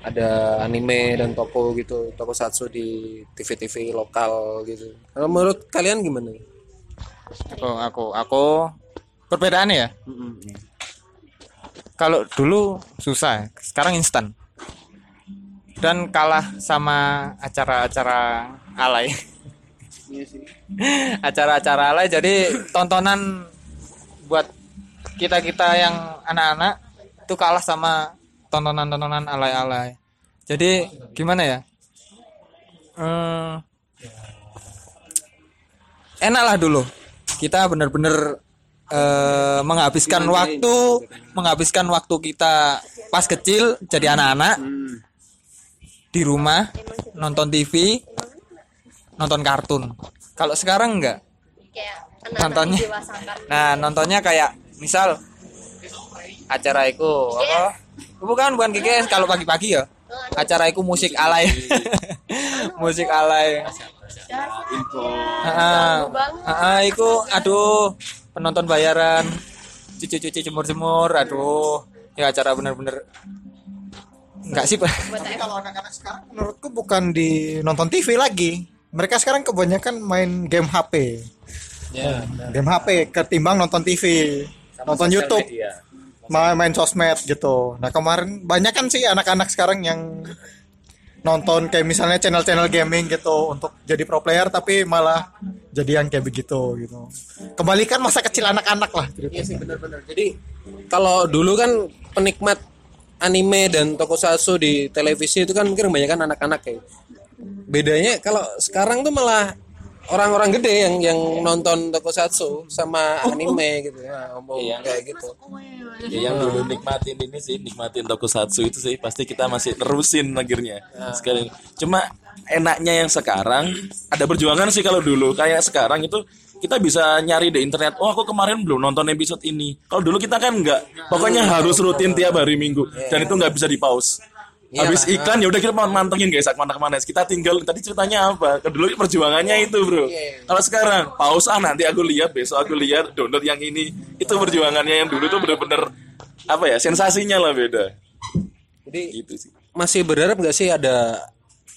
Ada anime dan toko gitu, toko satsu di TV-TV lokal gitu. Kalau menurut kalian gimana? Aku aku aku perbedaannya ya. Kalau dulu susah, sekarang instan. Dan kalah sama acara-acara alay. Acara-acara alay jadi tontonan buat kita-kita yang anak-anak itu kalah sama tontonan-tontonan alay-alay. Jadi gimana ya? Hmm, enak lah dulu kita bener-bener eh, menghabiskan waktu menghabiskan waktu kita pas kecil jadi anak-anak di rumah nonton TV nonton kartun. Kalau sekarang enggak. Kayak Nontonnya. didewasakan nah nontonnya kayak misal acara itu apa? Bukan bukan GGS kalau pagi-pagi ya. Acara itu musik alay. Musik alay. Heeh, iku aduh penonton bayaran. Cuci-cuci jemur-jemur aduh. Ya acara bener-bener enggak sih Pak Tapi kalau anak-anak sekarang menurutku bukan di nonton TV lagi. Mereka sekarang kebanyakan main game HP. game HP ketimbang nonton TV, nonton YouTube, main, main sosmed gitu. Nah kemarin banyak kan sih anak-anak sekarang yang nonton kayak misalnya channel-channel gaming gitu untuk jadi pro player tapi malah jadi yang kayak begitu gitu. Kembalikan masa kecil anak-anak lah. Iya sih benar-benar. Jadi kalau dulu kan penikmat anime dan tokusatsu di televisi itu kan mungkin kebanyakan anak-anak ya. Bedanya kalau sekarang tuh malah orang-orang gede yang yang nonton tokusatsu sama anime gitu ya, ngomong kayak gitu. Ya, yang dulu nikmatin ini sih, nikmatin tokusatsu itu sih pasti kita masih terusin akhirnya. Sekarang cuma enaknya yang sekarang ada perjuangan sih kalau dulu kayak sekarang itu kita bisa nyari di internet. Oh, aku kemarin belum nonton episode ini. Kalau dulu kita kan nggak, pokoknya harus rutin tiap hari minggu dan itu nggak bisa di pause. Habis iklan ya udah kita mantengin guys, mana ke mana. Kita tinggal tadi ceritanya apa? Dulu perjuangannya itu bro. Kalau sekarang pause ah nanti aku lihat besok aku lihat download yang ini. Itu perjuangannya yang dulu tuh bener-bener apa ya sensasinya lah beda. Jadi Gitu sih. masih berharap nggak sih ada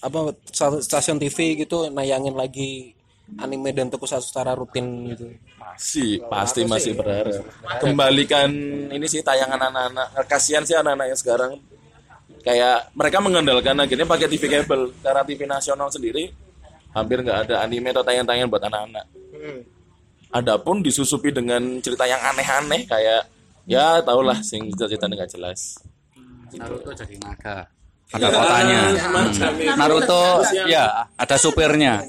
apa stasiun TV gitu nayangin lagi anime dan tokusatsu secara rutin gitu. Masih, pasti masih berharap. Kembalikan ini sih tayangan anak-anak. Kasihan sih anak-anak yang sekarang kayak mereka mengandalkan akhirnya pakai TV kabel karena TV nasional sendiri hampir nggak ada anime atau tayangan-tayangan buat anak-anak. Adapun disusupi dengan cerita yang aneh-aneh kayak ya tahulah sing cerita nggak jelas. Naruto jadi naga. Ada kotanya. Hmm. Naruto ya ada supirnya.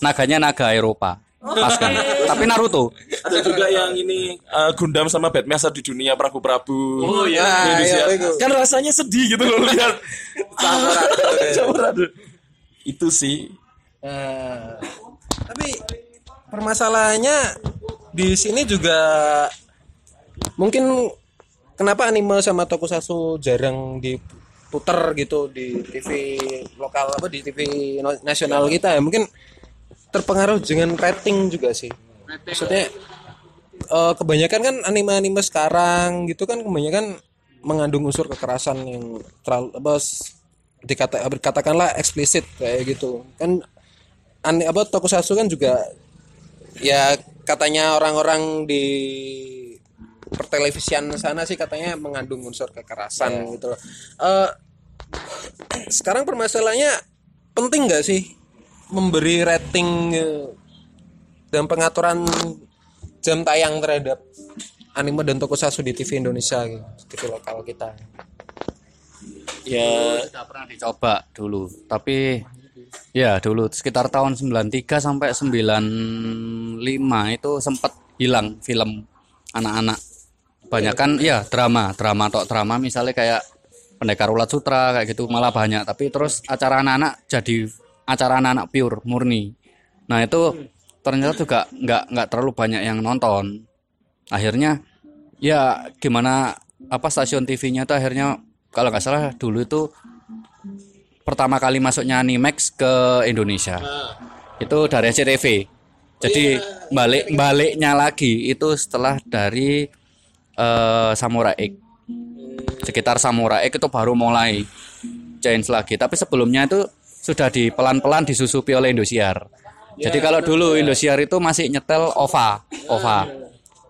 Naganya naga Eropa. Pas kan. Tapi Naruto. Ada juga yang ini uh, Gundam sama Batman di dunia Prabu-Prabu. Oh, iya. Indonesia. Iya, itu. Kan rasanya sedih gitu loh lihat. Campur. Itu sih Eh, tapi permasalahannya di sini juga mungkin kenapa anime sama tokusatsu jarang diputer gitu di TV lokal apa di TV nasional kita ya mungkin terpengaruh dengan rating juga sih. Maksudnya eh, kebanyakan kan anime-anime sekarang gitu kan kebanyakan mengandung unsur kekerasan yang terlalu apa s- dikata katakanlah eksplisit kayak gitu. Kan ane apa tokusatsu kan juga ya katanya orang-orang di pertelevisian sana sih katanya mengandung unsur kekerasan gitu loh. Eh, sekarang permasalahannya penting nggak sih memberi rating eh, dan pengaturan jam tayang terhadap anime dan tokusatsu di TV Indonesia gitu, TV lokal kita. ya Sudah pernah dicoba dulu, tapi ya dulu. Sekitar tahun 93 sampai 95 itu sempat hilang film anak-anak. Banyak kan ya drama. Drama atau drama. Misalnya kayak pendekar ulat sutra kayak gitu. Malah banyak. Tapi terus acara anak-anak jadi acara anak-anak pure murni. Nah itu ternyata juga nggak nggak terlalu banyak yang nonton. Akhirnya ya gimana apa stasiun TV-nya tuh akhirnya kalau nggak salah dulu itu pertama kali masuknya Animax ke Indonesia. Itu dari SCTV jadi balik baliknya lagi itu setelah dari eh, Samurai X. Sekitar Samurai X itu baru mulai change lagi. Tapi sebelumnya itu sudah di pelan-pelan disusupi oleh Indosiar. Jadi kalau dulu Indosiar itu masih nyetel OVA OVA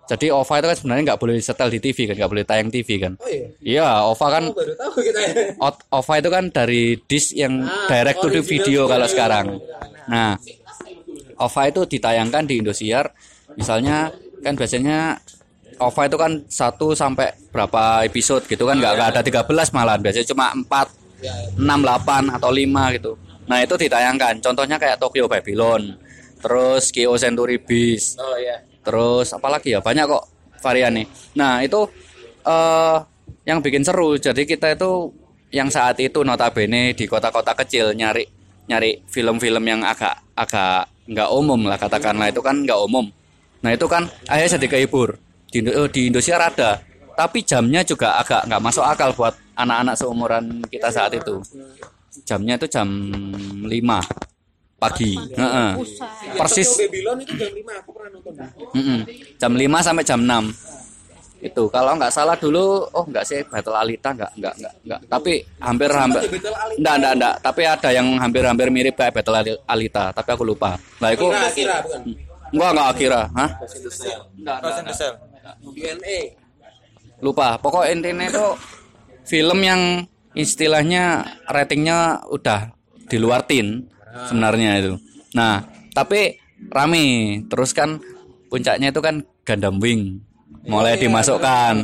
jadi OVA itu kan sebenarnya nggak boleh setel di TV kan nggak boleh tayang TV kan. Iya? OVA kan Baru tahu kita ya. OVA itu kan dari disk yang direct to the video kalau sekarang. Nah, OVA itu ditayangkan di Indosiar. Misalnya kan biasanya OVA itu kan 1 sampai berapa episode gitu kan nggak nggak ada 13 malah biasanya cuma 4 6 8 atau 5 gitu. Nah, itu ditayangkan. Contohnya kayak Tokyo Babylon, terus Kyo Century Beast, Oh iya. Terus apalagi ya banyak kok variannya. Nah itu eh yang bikin seru. Jadi kita itu yang saat itu notabene di kota-kota kecil nyari nyari film-film yang agak agak nggak umum lah katakanlah itu kan nggak umum. Nah itu kan akhirnya jadi kehibur. Di, oh, di Indosiar ada, tapi jamnya juga agak nggak masuk akal buat anak-anak seumuran kita saat itu. Jamnya itu jam 5 pagi. Heeh. Persis Babylon itu jam 5 aku pernah nonton. Mm-mm. Jam 5 sampai jam 6. Itu kalau nggak salah dulu oh nggak sih Battle Alita nggak nggak nggak nggak tapi hampir hampir enggak enggak enggak tapi ada yang hampir-hampir mirip kayak Battle Ali- Alita tapi aku lupa. Nah itu bukan. enggak enggak Akira, hah? DNA. Lupa. Pokok intinya itu film yang istilahnya ratingnya udah di luar tin sebenarnya itu. Nah, tapi rame. Terus kan puncaknya itu kan Gundam Wing mulai dimasukkan.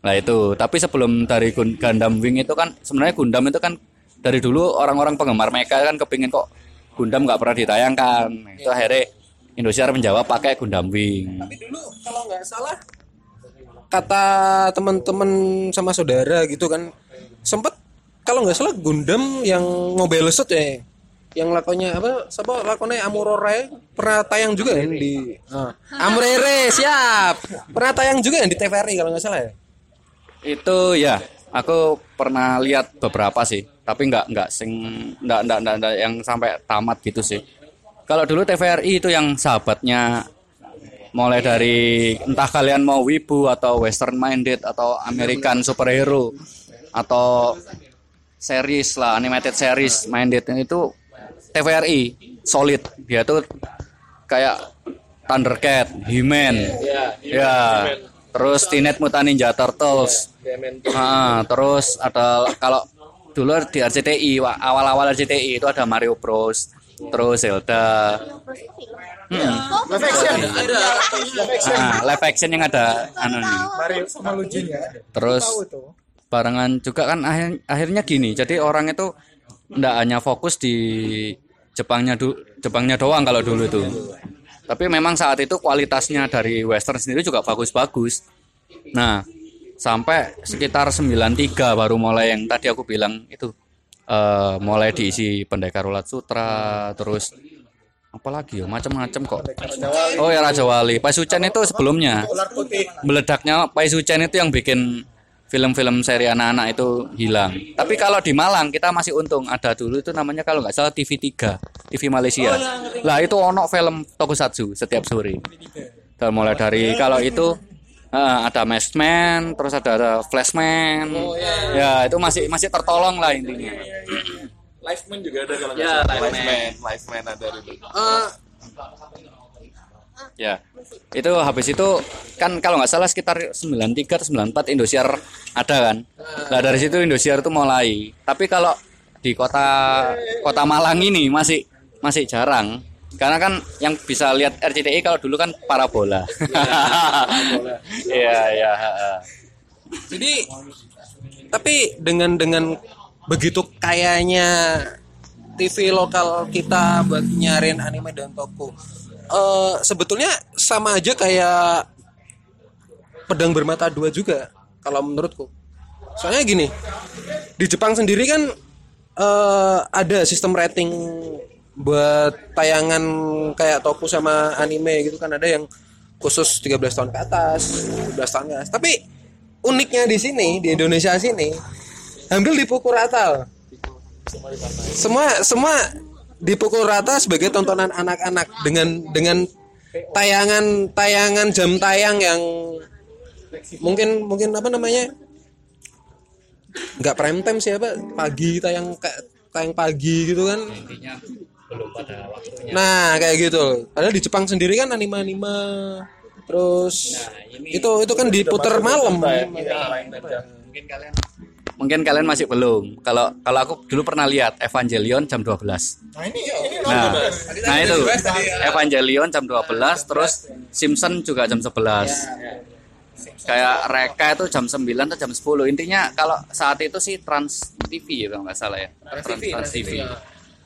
Nah itu, tapi sebelum dari Gun- Gundam Wing itu kan sebenarnya Gundam itu kan dari dulu orang-orang penggemar mereka kan kepingin kok Gundam nggak pernah ditayangkan. Itu akhirnya Indosiar menjawab pakai Gundam Wing. Tapi dulu kalau nggak salah kata teman-teman sama saudara gitu kan sempet kalau nggak salah Gundam yang Mobile Suit ya yang lakonnya apa siapa lakonnya Amurore pernah tayang juga ya di ah. Amurere siap pernah tayang juga ya di TVRI kalau nggak salah ya Itu ya, aku pernah lihat beberapa sih, tapi nggak nggak sing nggak nggak nggak yang sampai tamat gitu sih. Kalau dulu TVRI itu yang sahabatnya mulai dari entah kalian mau wibu atau western minded atau American superhero atau series lah animated series minded itu TVRI solid dia tuh kayak Thundercat, He-Man, ya, terus Teenage Mutant Ninja Turtles, Ah, terus ada kalau dulu di RCTI wa- awal-awal RCTI itu ada Mario Bros, terus Zelda, Hmm. Live action. ah, live action yang ada anu nih. Mario sama Luigi ya. Terus. Barengan juga kan akhir, akhirnya gini jadi orang itu ndak hanya fokus di Jepangnya du, Jepangnya doang kalau dulu itu. Tapi memang saat itu kualitasnya dari western sendiri juga bagus-bagus. Nah sampai sekitar 93 baru mulai yang tadi aku bilang itu eh, mulai diisi pendekar ulat sutra terus apalagi ya macam-macam kok. Oh ya Raja Wali. Pai Sucen itu sebelumnya. Meledaknya Pai Sucen itu yang bikin film-film seri anak-anak itu hilang. Tapi kalau di Malang kita masih untung ada dulu itu namanya kalau nggak salah TV3, TV Malaysia. Lah itu ono film tokusatsu setiap sore. Dan mulai dari kalau itu eh, ada Masked Man, terus ada, ada Flashman. Ya, itu masih masih tertolong lah intinya. Live Man juga ada kalau nggak Ya, salah. Live Live Man, Live Man ada dulu. Eh, Ya. Itu habis itu kan kalau nggak salah sekitar 93 atau 94 Indosiar ada kan. Nah, dari situ Indosiar itu mulai. Tapi kalau di kota kota Malang ini masih masih jarang. Karena kan yang bisa lihat RCTI kalau dulu kan parabola. Iya, iya, jadi tapi dengan dengan begitu kayanya TV lokal kita buat nyariin anime dan toko eh sebetulnya sama aja kayak pedang bermata dua juga kalau menurutku. Soalnya gini di Jepang sendiri kan eh, ada sistem rating buat tayangan kayak toku sama anime gitu kan. Ada yang khusus 13 tahun ke atas 12 tahun ke atas. Tapi uniknya di sini di Indonesia sini hampir dipukul rata semua semua dipukul rata sebagai tontonan anak-anak dengan dengan tayangan tayangan jam tayang yang mungkin mungkin apa namanya? Nggak prime time sih apa? Pagi tayang kayak tayang pagi gitu kan. Nah kayak gitu. Padahal di Jepang sendiri kan anime-anime. Terus itu itu kan diputer malam. Mungkin kalian masih belum. Kalau kalau aku dulu pernah lihat Evangelion jam 12. Nah ini ini Nah, nah itu Evangelion jam 12 terus Simpson juga jam 11. Kayak Reka itu jam 9 atau jam 10. Intinya kalau saat itu sih Trans TV ya kalau nggak salah ya. Trans, Trans TV.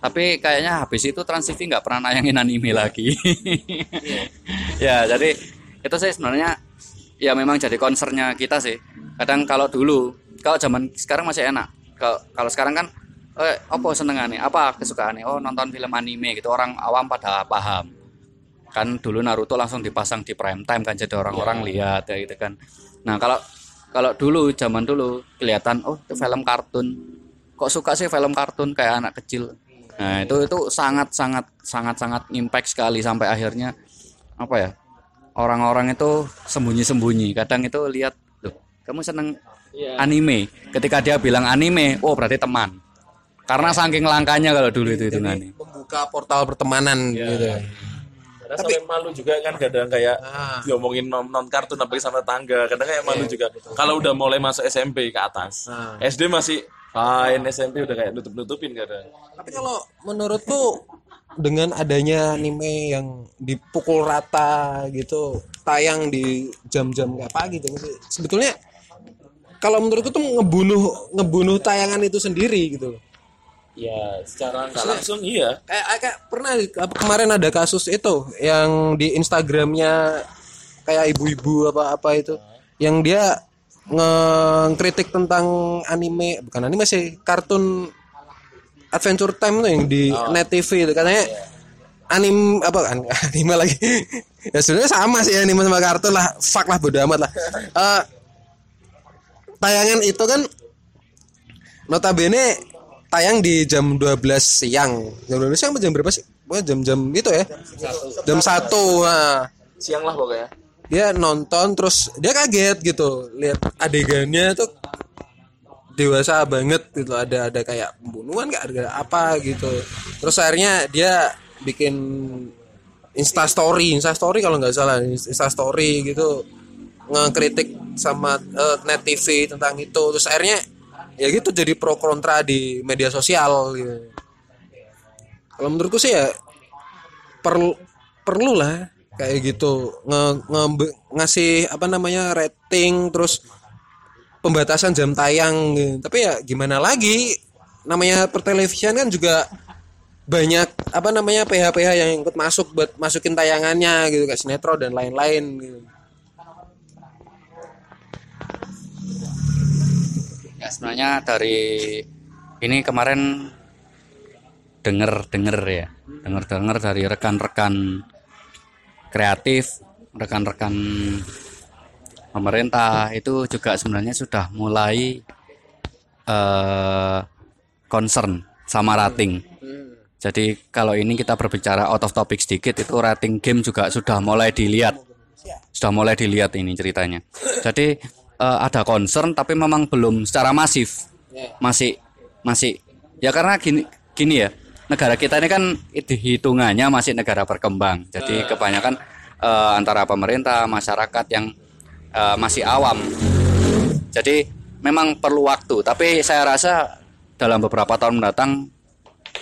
Tapi kayaknya habis itu Trans TV nggak pernah nayangin anime lagi. ya, jadi itu sih sebenarnya ya memang jadi concernnya kita sih. Kadang kalau dulu, kalau zaman sekarang masih enak. Kalau kalau sekarang kan eh apa senengannya? Apa kesukaannya? Oh, nonton film anime gitu. Orang awam pada paham. Kan dulu Naruto langsung dipasang di prime time kan jadi orang-orang lihat ya gitu kan. Nah, kalau kalau dulu zaman dulu kelihatan oh itu film kartun. Kok suka sih film kartun kayak anak kecil? Nah, itu itu sangat sangat sangat sangat impact sekali sampai akhirnya apa ya? Orang-orang itu sembunyi-sembunyi. Kadang itu lihat, "Loh, kamu seneng anime?" Ketika dia bilang anime, oh berarti teman. Karena saking langkanya kalau dulu itu itu nani. membuka portal pertemanan gitu. Karena sampai malu juga kan kadang kayak diomongin non, non kartun apalagi sama tangga kadang kayak malu juga. kalau udah mulai masuk SMP ke atas SD masih fine SMP udah kayak nutup nutupin kadang. Tapi kalau menurutku dengan adanya anime yang dipukul rata gitu, tayang di jam-jam kayak pagi gitu, sebetulnya kalau menurutku tuh ngebunuh ngebunuh tayangan itu sendiri gitu. ya secara nggak langsung iya. Kayak kayak pernah apa, kemarin ada kasus itu yang di Instagramnya kayak ibu-ibu apa apa itu yang dia ngekritik tentang anime bukan anime sih kartun Adventure Time tuh yang di Net TV itu. Katanya anim apa kan anime lagi. Ya sebenarnya sama sih anime sama kartun lah. Fuck lah bodo amat lah. Eh, tayangan itu kan notabene tayang di jam 12 siang. Jam 12 siang apa jam berapa sih? Pokoknya jam-jam itu ya. Jam satu nah siang lah pokoknya. Dia nonton terus dia kaget gitu. Lihat adegannya tuh dewasa banget gitu. Ada ada kayak pembunuhan nggak ada apa gitu. Terus akhirnya dia bikin insta story. Insta story kalau nggak salah. Insta story gitu ngekritik sama eh, net TV tentang itu. Terus akhirnya ya gitu jadi pro kontra di media sosial gitu. Kalau menurutku sih ya perlu perlu lah kayak gitu. Nge, nge- ngasih apa namanya rating terus pembatasan jam tayang gitu. tapi ya gimana lagi? Namanya pertelevisian kan juga banyak apa namanya PH-PH yang ikut masuk buat masukin tayangannya gitu. Kayak sinetron dan lain-lain gitu. Sebenarnya dari ini kemarin denger denger ya denger denger dari rekan-rekan kreatif rekan-rekan pemerintah itu juga sebenarnya sudah mulai eh concern sama rating. Jadi kalau ini kita berbicara out of topic sedikit itu rating game juga sudah mulai dilihat. Sudah mulai dilihat ini ceritanya. Jadi eh, ada concern tapi memang belum secara masif. Masih masih ya karena gini gini ya. Negara kita ini kan itu hitungannya masih negara berkembang. Jadi kebanyakan eh, antara pemerintah, masyarakat yang eh, masih awam. Jadi memang perlu waktu, tapi saya rasa dalam beberapa tahun mendatang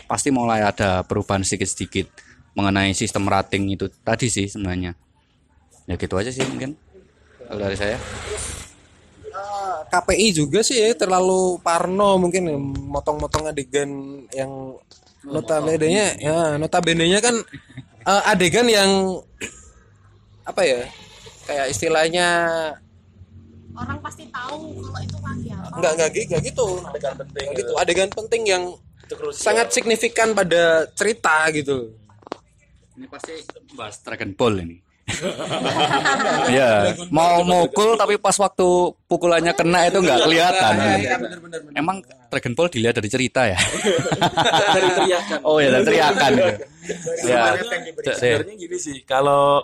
pasti mulai ada perubahan sedikit-sedikit mengenai sistem rating itu tadi sih sebenarnya. Ya gitu aja sih mungkin kalau dari saya. KPI juga sih ya terlalu parno mungkin ya, motong-motong adegan yang notabene-nya ya notabene-nya kan eh, adegan yang apa ya kayak istilahnya orang pasti tahu kalau itu lagi apa Enggak enggak gi- enggak gitu. Adegan penting Enggak gitu. Adegan penting yang sangat signifikan pada cerita gitu. Ini pasti bahas Dragon Ball ini. Ya, mau mukul tapi pas waktu pukulannya kena itu nggak kelihatan. Emang Dragon Ball dilihat dari cerita ya? dari teriakan. oh ya, dari teriakan. ya. Sebenarnya, sebenarnya gini sih, kalau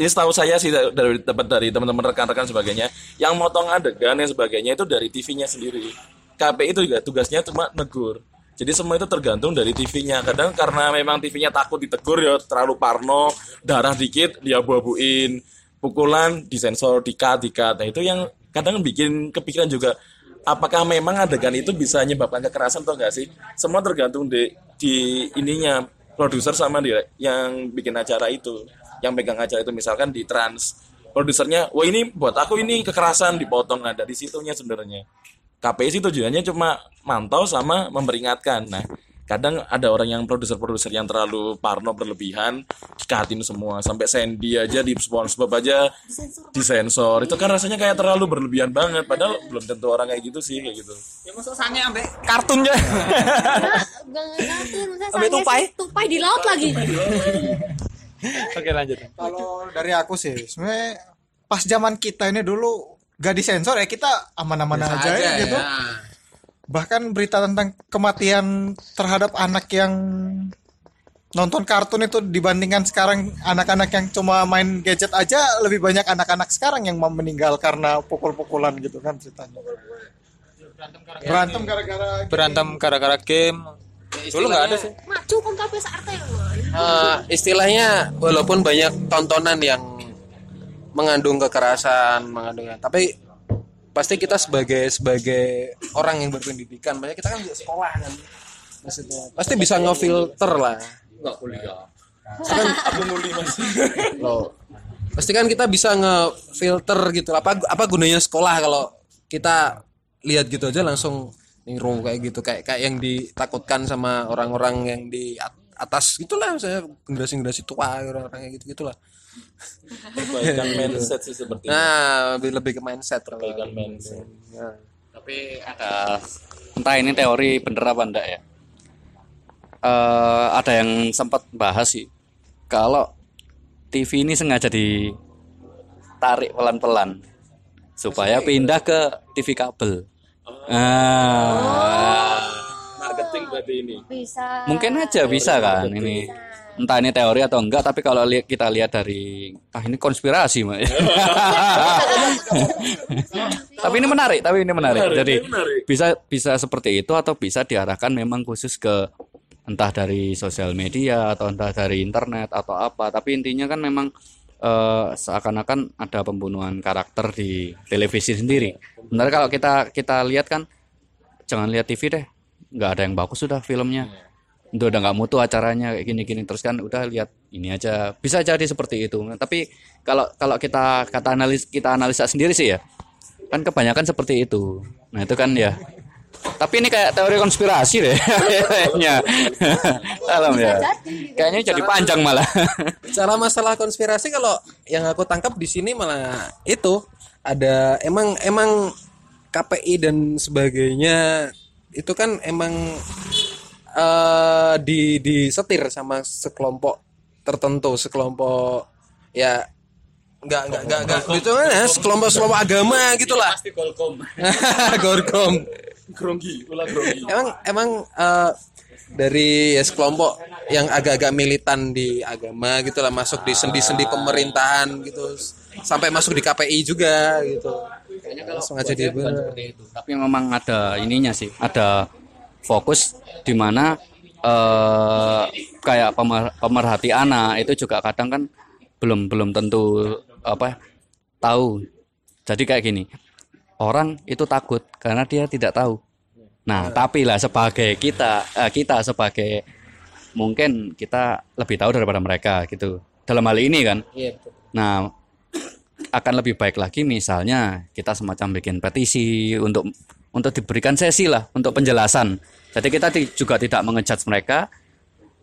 ini setahu saya sih dari dapat dari teman-teman rekan-rekan sebagainya, yang motong adegan dan sebagainya itu dari TV-nya sendiri. KPI itu juga tugasnya cuma negur. Jadi semua itu tergantung dari TV-nya. Kadang karena memang TV-nya takut ditegur ya terlalu parno, darah dikit dia buabuin, pukulan disensor, dikat, dikat. Nah itu yang kadang bikin kepikiran juga apakah memang adegan itu bisa menyebabkan kekerasan atau enggak sih? Semua tergantung di, di ininya produser sama dia yang bikin acara itu, yang pegang acara itu misalkan di trans produsernya, wah ini buat aku ini kekerasan dipotong nah dari situnya sebenarnya. KPI sih tujuannya cuma mantau sama memperingatkan. Nah, kadang ada orang yang produser-produser yang terlalu parno berlebihan, dikatin semua sampai Sandy aja di SpongeBob aja disensor. Itu kan rasanya kayak terlalu berlebihan banget. Padahal belum tentu orang kayak gitu sih kayak gitu. Ya masuk sange ambek kartunnya. Enggak Ambil sange tupai? tupai di laut lagi. Oke lanjut. Kalau dari aku sih, sebenarnya pas zaman kita ini dulu gak disensor ya kita aman-aman aja, ya gitu. Bahkan berita tentang kematian terhadap anak yang nonton kartun itu dibandingkan sekarang anak-anak yang cuma main gadget aja lebih banyak anak-anak sekarang yang mau meninggal karena pukul-pukulan gitu kan ceritanya. Berantem gara-gara Berantem gara-gara game. Dulu nggak ada sih. Maju sak RT lho. Eh, istilahnya walaupun banyak tontonan yang mengandung kekerasan, mengandung tapi pasti kita sebagai sebagai orang yang berpendidikan, banyak kita kan juga sekolah kan. Maksudnya pasti bisa ngefilter lah. Enggak kuliah. Kan aku nguli Mas. Loh. Pasti kan kita bisa ngefilter gitu. Apa apa gunanya sekolah kalau kita lihat gitu aja langsung niru kayak gitu kayak kayak yang ditakutkan sama orang-orang yang di at- atas gitulah misalnya generasi-generasi tua orang-orang kayak gitu gitulah. Perbaikan mindset sih seperti itu. Nah, lebih lebih ke mindset. Perbaikan mindset. Nah. Tapi ada entah ini teori bener apa enggak ya. Eh ada yang sempat bahas sih kalau TV ini sengaja ditarik pelan-pelan supaya pindah ke TV kabel. Ah. Marketing berarti ini. Bisa. Mungkin aja bisa kan ini. Entah ini teori atau enggak, tapi kalau li- kita lihat dari ah ini konspirasi, Mak. tapi ini menarik, tapi ini menarik. Jadi bisa bisa seperti itu atau bisa diarahkan memang khusus ke entah dari sosial media atau entah dari internet atau apa. Tapi intinya kan memang eh, seakan-akan ada pembunuhan karakter di televisi sendiri. Benar kalau kita kita lihat kan jangan lihat TV deh nggak ada yang bagus sudah filmnya itu udah nggak mutu acaranya kayak gini-gini. Terus kan udah lihat ini aja. Bisa jadi seperti itu. Tapi kalau kalau kita kata analis kita analisa sendiri sih ya kan kebanyakan seperti itu. Nah itu kan ya. Tapi ini kayak teori konspirasi deh kayaknya. Alam ya. Kayaknya jadi panjang malah. Bicara masalah konspirasi kalau yang aku tangkap di sini malah itu. Ada emang emang KPI dan sebagainya itu kan emang eh di disetir sama sekelompok tertentu, sekelompok ya nggak nggak nggak nggak itu kan ya sekelompok sekelompok agama gitulah. Pasti Golkom. Golkom. Gronggi, ulah gronggi. Emang emang eh, dari ya, sekelompok yang agak-agak militan di agama gitu lah masuk di sendi-sendi pemerintahan gitu sampai masuk di KPI juga gitu. Langsung aja dia tapi memang ada ininya sih ada fokus di mana eh kayak pemer- pemerhati anak itu juga kadang kan belum belum tentu apa tahu. Jadi kayak gini orang itu takut karena dia tidak tahu. Nah tapi lah sebagai kita eh, kita sebagai mungkin kita lebih tahu daripada mereka gitu. Dalam hal ini kan. Nah, akan lebih baik lagi misalnya kita semacam bikin petisi untuk untuk diberikan sesi lah untuk penjelasan. Jadi kita juga tidak mengejudge mereka.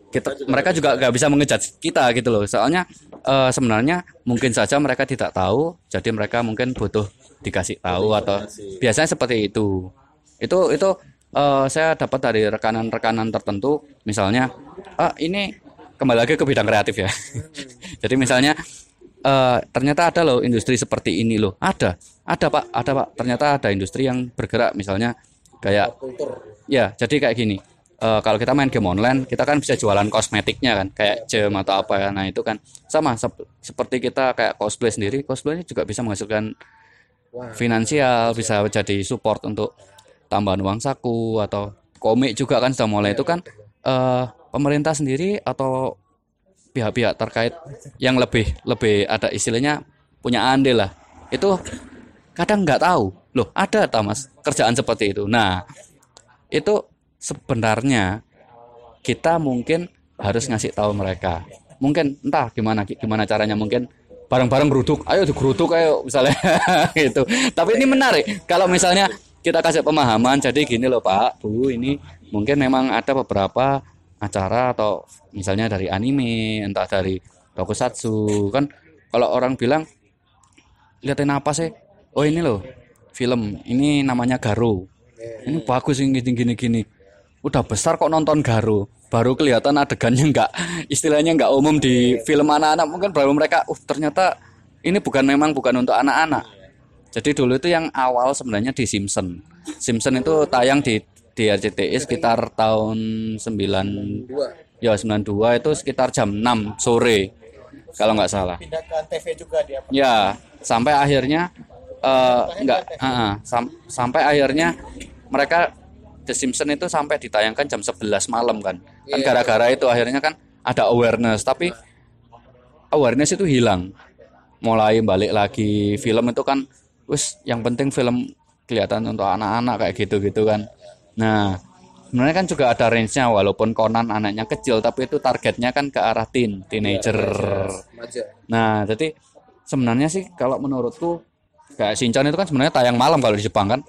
Kita mereka juga nggak bisa mengejudge kita gitu loh. Soalnya eh, sebenarnya mungkin saja mereka tidak tahu, jadi mereka mungkin butuh dikasih tahu atau biasanya seperti itu itu itu eh, saya dapat dari rekanan-rekanan tertentu misalnya ah ini kembali lagi ke bidang kreatif ya jadi misalnya eh, ternyata ada loh industri seperti ini loh. Ada ada pak. Ada pak. Ternyata ada industri yang bergerak misalnya kayak ya jadi kayak gini. Eh, kalau kita main game online kita kan bisa jualan kosmetiknya kan kayak gem atau apa ya. Nah itu kan sama sep- seperti kita kayak cosplay sendiri cosplay juga bisa menghasilkan finansial bisa jadi support untuk tambahan uang saku atau komik juga kan sudah mulai. Itu kan eh, pemerintah sendiri atau pihak-pihak terkait yang lebih lebih ada istilahnya punya andil lah. Itu kadang nggak tahu. Loh ada tak mas? Kerjaan seperti itu. Nah itu sebenarnya kita mungkin harus ngasih tahu mereka. Mungkin entah gimana gimana caranya. Mungkin bareng-bareng geruduk. Ayo digeruduk ayo misalnya. Gitu. Tapi ini menarik. Kalau misalnya kita kasih pemahaman jadi gini loh Pak Bu ini mungkin memang ada beberapa acara atau misalnya dari anime entah dari tokusatsu kan kalau orang bilang liatin apa sih? Oh ini loh film ini namanya Garo ini bagus ini gini gini gini. Udah besar kok nonton Garo baru kelihatan adegannya nggak istilahnya nggak umum di film anak-anak. Mungkin baru mereka uh ternyata ini bukan memang bukan untuk anak-anak. Jadi dulu itu yang awal sebenarnya di Simpson. Simpson itu tayang di di RCTI sekitar tahun 9 ya 92 itu sekitar jam 6 sore kalau nggak salah pindah ke TV juga dia Ya, sampai akhirnya eh enggak, ah, sam- sampai akhirnya mereka The Simpsons itu sampai ditayangkan jam 11 malam kan. Kan gara-gara itu akhirnya kan ada awareness, tapi awareness itu hilang. Mulai balik lagi film itu kan wis yang penting film kelihatan untuk anak-anak kayak gitu-gitu kan. Nah, sebenarnya kan juga ada range-nya walaupun Conan anaknya kecil tapi itu targetnya kan ke arah teen, teenager. Nah, jadi sebenarnya sih kalau menurutku kayak Shinchan itu kan sebenarnya tayang malam kalau di Jepang kan.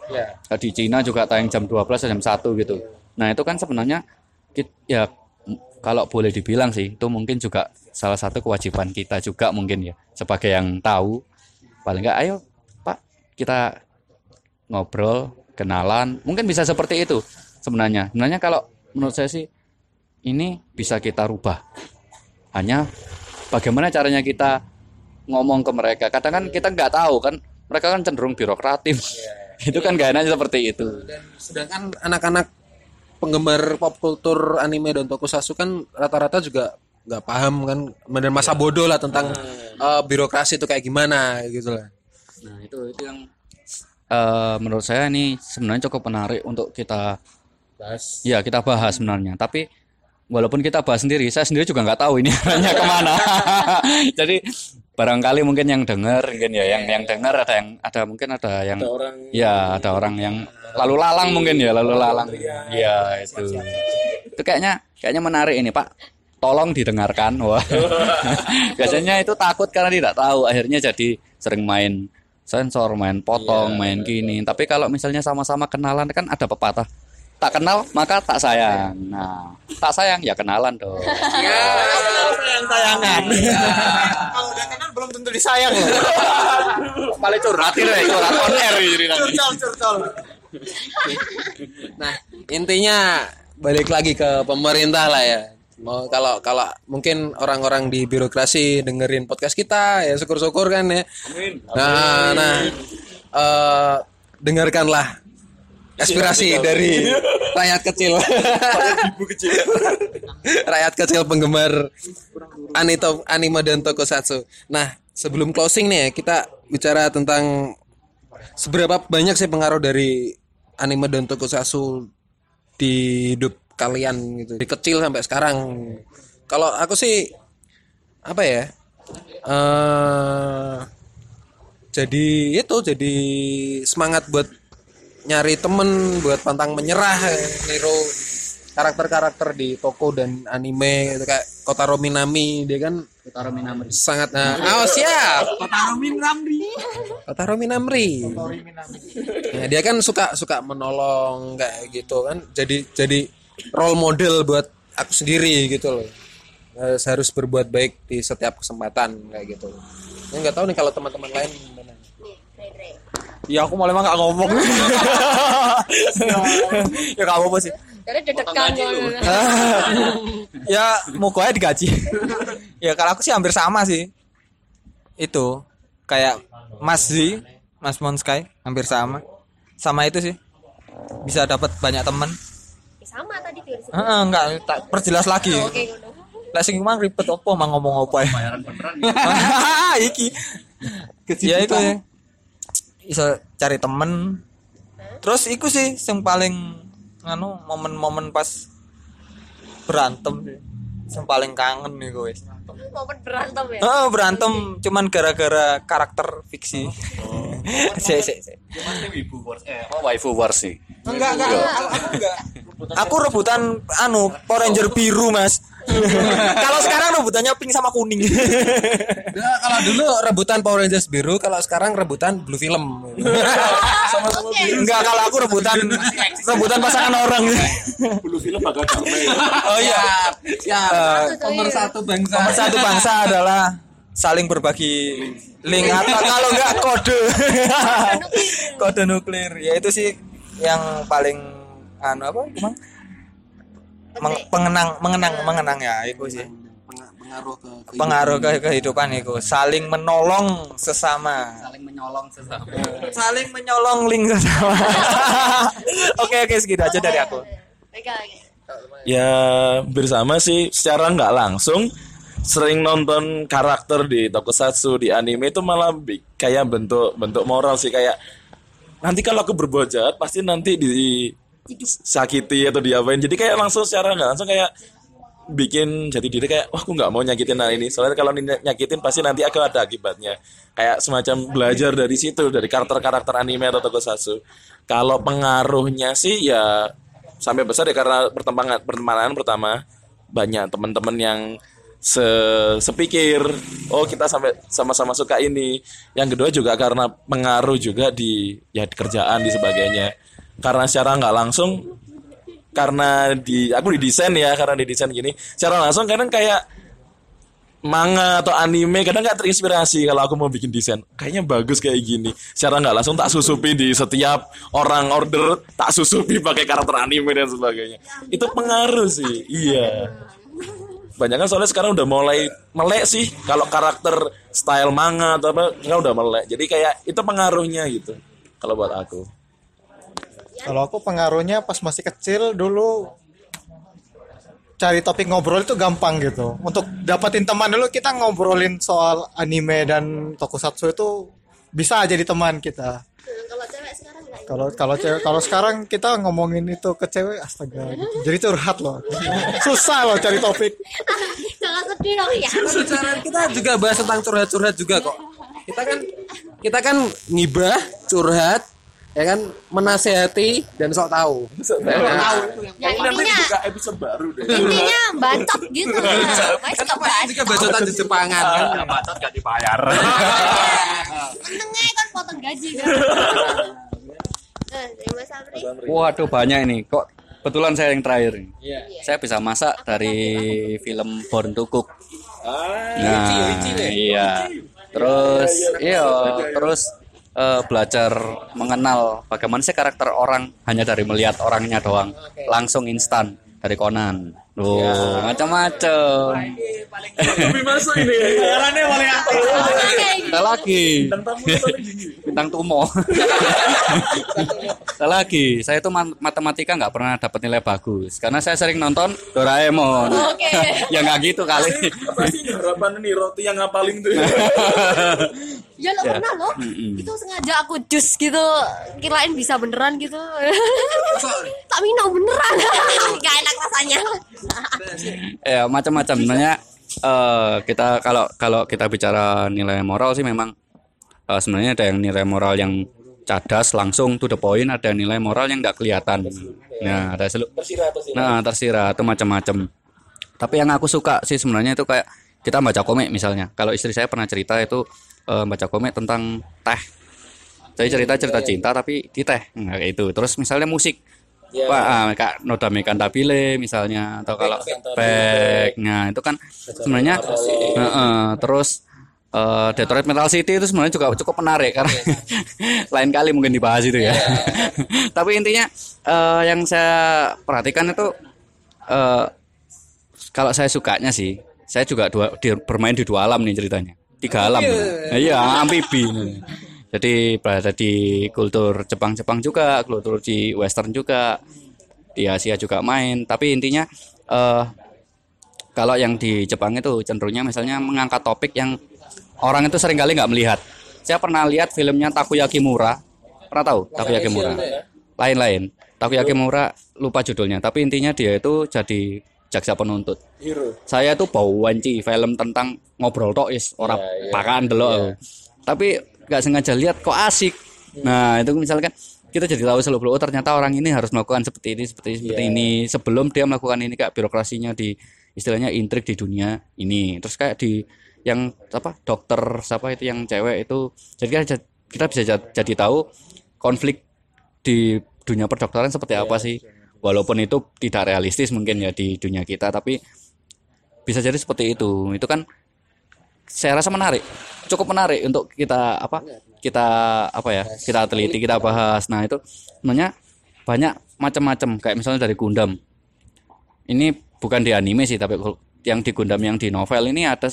Kayak Di Cina juga tayang jam 12 atau jam 1 gitu. Nah, itu kan sebenarnya ya kalau boleh dibilang sih itu mungkin juga salah satu kewajiban kita juga mungkin ya sebagai yang tahu paling enggak ayo Pak kita ngobrol kenalan. Mungkin bisa seperti itu sebenarnya. Sebenarnya kalau menurut saya sih ini bisa kita rubah. Hanya bagaimana caranya kita ngomong ke mereka. Kadang kan kita nggak tahu kan mereka kan cenderung birokratif. Itu kan gak enaknya seperti itu. Dan sedangkan anak-anak penggemar pop kultur anime dan tokusatsu kan rata-rata juga nggak paham kan dan masa bodoh lah tentang eh, birokrasi itu kayak gimana gitu lah. Nah itu itu yang eh, menurut saya ini sebenarnya cukup menarik untuk kita bahas. Ya kita bahas sebenarnya. Tapi walaupun kita bahas sendiri saya sendiri juga nggak tahu ini arahnya ke mana. Jadi barangkali mungkin yang dengar mungkin ya yang yang dengar ada yang ada mungkin ada yang orang ya ada orang yang lalu lalang mungkin ya lalu lalang. Ya itu. Itu kayaknya kayaknya menarik ini pak. Tolong didengarkan. Wah. Biasanya itu takut karena tidak tahu akhirnya jadi sering main sensor main potong main gini. Tapi kalau misalnya sama-sama kenalan kan ada pepatah tak kenal maka tak sayang. Nah tak sayang ya kenalan dong. Sayang sayangan. Kalau udah kenal belum tentu disayang loh. Paling curhat ini curhat on air curcol curcol. Nah, intinya balik lagi ke pemerintah lah ya. Mau kalau kalau mungkin orang-orang di birokrasi dengerin podcast kita ya syukur-syukur kan ya. Nah, nah eh, dengarkanlah aspirasi dari rakyat kecil. rakyat kecil penggemar anito, anime dan tokusatsu. Nah, sebelum closing nih ya, kita bicara tentang seberapa banyak sih pengaruh dari anime dan tokusatsu di hidup kalian gitu dari kecil sampai sekarang. Kalau aku sih apa ya eh jadi itu jadi semangat buat nyari temen buat pantang menyerah niru karakter-karakter di toko dan anime gitu. Kayak Kotaro Minami dia kan Utara Minamri. sangat nah, oh siap. Kotaro Minamri Nah, dia kan suka suka menolong kayak gitu kan. Jadi jadi role model buat aku sendiri gitu loh Harus- harus berbuat baik di setiap kesempatan kayak gitu ya nggak tahu nih kalau teman-teman lain gimana Ya aku malah emang gak ngomong. ya gak apa-apa sih. Dedekan ya aja digaji. ya kalau aku sih hampir sama sih. Itu kayak Mas Z, Mas Monsky hampir sama. Sama itu sih. Bisa dapat banyak teman. Sama tadi tuh Heeh, enggak tak perjelas lagi. oke ngono Lah sing mang ribet opo mang ngomong apa ya. Iki. Ya itu ya. Iso cari temen. Terus iku sih yang paling anu momen-momen pas berantem sih. Yang paling kangen nih momen berantem ya Oh, berantem cuman gara-gara karakter fiksi. Sik sik sik. Oh, waifu wars sih. Enggak, enggak, aku, aku enggak. Aku rebutan anu Power Ranger biru, Mas. Kalau sekarang rebutannya pink sama kuning. Nah, kalau dulu rebutan Power Rangers biru, kalau sekarang rebutan blue film. Sama-sama biru. Enggak, kalau aku rebutan rebutan pasangan orang. Dulu film bakal damai. Oh iya. Siap. Eh, Pemersatu bangsa. Pemersatu bangsa adalah saling berbagi link atau kalau enggak kode. kode nuklir. Ya itu sih yang paling anu apa? Gimana? Meng- pengenang mengenang mengenang ya itu sih. Pengaruh ke pengaruh ke kehidupan itu. Saling menolong sesama. Saling menyolong sesama. saling menyolong link sesama. Oke oke segitu aja dari aku. Ya bersama sih. Secara nggak langsung sering nonton karakter di tokusatsu di anime itu malah kayak bentuk bentuk moral sih. Kayak nanti kalau aku berbuat jahat pasti nanti di sakiti atau diapain. Jadi kayak langsung secara nggak langsung kayak bikin jadi diri kayak wah aku nggak mau nyakitin hal ini. Soalnya kalau nyakitin pasti nanti aku ada akibatnya. Kayak semacam belajar dari situ dari karakter-karakter anime atau tokusatsu. Kalau pengaruhnya sih ya sampai besar ya karena pertemanan pertemanan pertama banyak teman-teman yang se sepikir oh kita sampai sama-sama suka ini. Yang kedua juga karena pengaruh juga di ya di kerjaan di sebagainya karena secara nggak langsung karena di aku di desain ya karena di desain gini. Secara langsung kadang kayak manga atau anime kadang nggak terinspirasi kalau aku mau bikin desain. Kayaknya bagus kayak gini. Secara nggak langsung tak susupi di setiap orang order tak susupi pakai karakter anime dan sebagainya. Itu pengaruh sih iya. Banyak kan soalnya sekarang udah mulai melek sih kalau karakter style manga atau apa kan udah melek. Jadi kayak itu pengaruhnya gitu kalau buat aku Kalau aku pengaruhnya pas masih kecil dulu cari topik ngobrol itu gampang gitu. Untuk dapetin teman dulu kita ngobrolin soal anime dan tokusatsu itu bisa jadi teman kita. kalau cewek sekarang enggak ya? Kalau kalau cewek kalau sekarang kita ngomongin itu ke cewek astaga gitu. Jadi curhat loh. Susah loh cari topik. jangan sedih dong ya Secara kita juga bahas tentang curhat-curhat juga kok. Kita kan kita kan ngibah, curhat, ya kan? Menasehati dan sok tahu. ya. intinya episode baru deh. intinya bacot gitu Kan juga bacotan di Jepangan kan. bacot gak dibayar. Menengnya kan potong gaji kan? Waduh banyak ini. Kok kebetulan saya yang terakhir. nih. Saya bisa masak dari film Born to Cook. Nah, iya. Terus iya, terus eh, belajar mengenal bagaimana sih karakter orang hanya dari melihat orangnya doang. Langsung instan dari Conan. Loh, macam-macam. lebih masuk ini bayarannya paling Ada lagi. Bintang Tumo. Lagi. Saya itu ma- matematika nggak pernah dapat nilai bagus. Karena saya sering nonton Doraemon. Oke. ya nggak gitu kali. pasti harapan ini? Roti yang ngapalin tuh. Ya lo pernah lo? Itu sengaja aku jus gitu. Kirain bisa beneran gitu. Tak minum beneran. Gak enak rasanya ya macam-macam. Sebenarnya eh, kita kalau kalau kita bicara nilai moral sih memang eh, sebenarnya ada yang nilai moral yang cadas langsung to the point ada nilai moral yang nggak kelihatan. Nah ada selu nah tersirat itu macam-macam. Tapi yang aku suka sih sebenarnya itu kayak kita baca komik misalnya. Kalau istri saya pernah cerita itu eh, baca komik tentang teh. Jadi cerita cerita cinta tapi di teh nah, kayak itu. Terus misalnya musik Wah, ah, kayak Noda Mekantabile misalnya atau kalau back nah itu kan sebenarnya Heeh, terus eh, Detroit Metal City itu sebenarnya juga cukup menarik karena lain kali mungkin dibahas itu ya. Tapi intinya eh, yang saya perhatikan itu eh, kalau saya sukanya sih, saya juga dua, di- bermain di dua alam nih ceritanya. Tiga alam. Iya, amfibi. Jadi berada di kultur Jepang-Jepang juga, kultur di Western juga, di Asia juga main. Tapi intinya eh kalau yang di Jepang itu cenderungnya misalnya mengangkat topik yang orang itu sering kali nggak melihat. Saya pernah lihat filmnya Takuyaki Mura. Pernah tahu Takuyaki Mura? Lain-lain. Takuyaki Mura lupa judulnya, tapi intinya dia itu jadi jaksa penuntut. Saya tuh bau wanci film tentang ngobrol tok is orang pakaan delok. aku. Tapi nggak sengaja lihat kok asik. Nah, itu misalkan kita jadi tahu seluk beluk oh ternyata orang ini harus melakukan seperti ini seperti seperti ini. Sebelum dia melakukan ini kayak birokrasinya di istilahnya intrik di dunia ini. Terus kayak di yang apa dokter siapa itu yang cewek itu jadi kita, kita bisa ja- jadi tahu konflik di dunia perdokteran seperti apa sih. walaupun itu tidak realistis mungkin ya di dunia kita tapi bisa jadi seperti itu. Itu kan saya rasa menarik. Cukup menarik untuk kita apa kita apa ya kita teliti kita bahas. Nah itu sebenarnya banyak macam-macam. Kayak misalnya dari Gundam. Ini bukan di anime sih tapi yang di Gundam yang di novel ini ada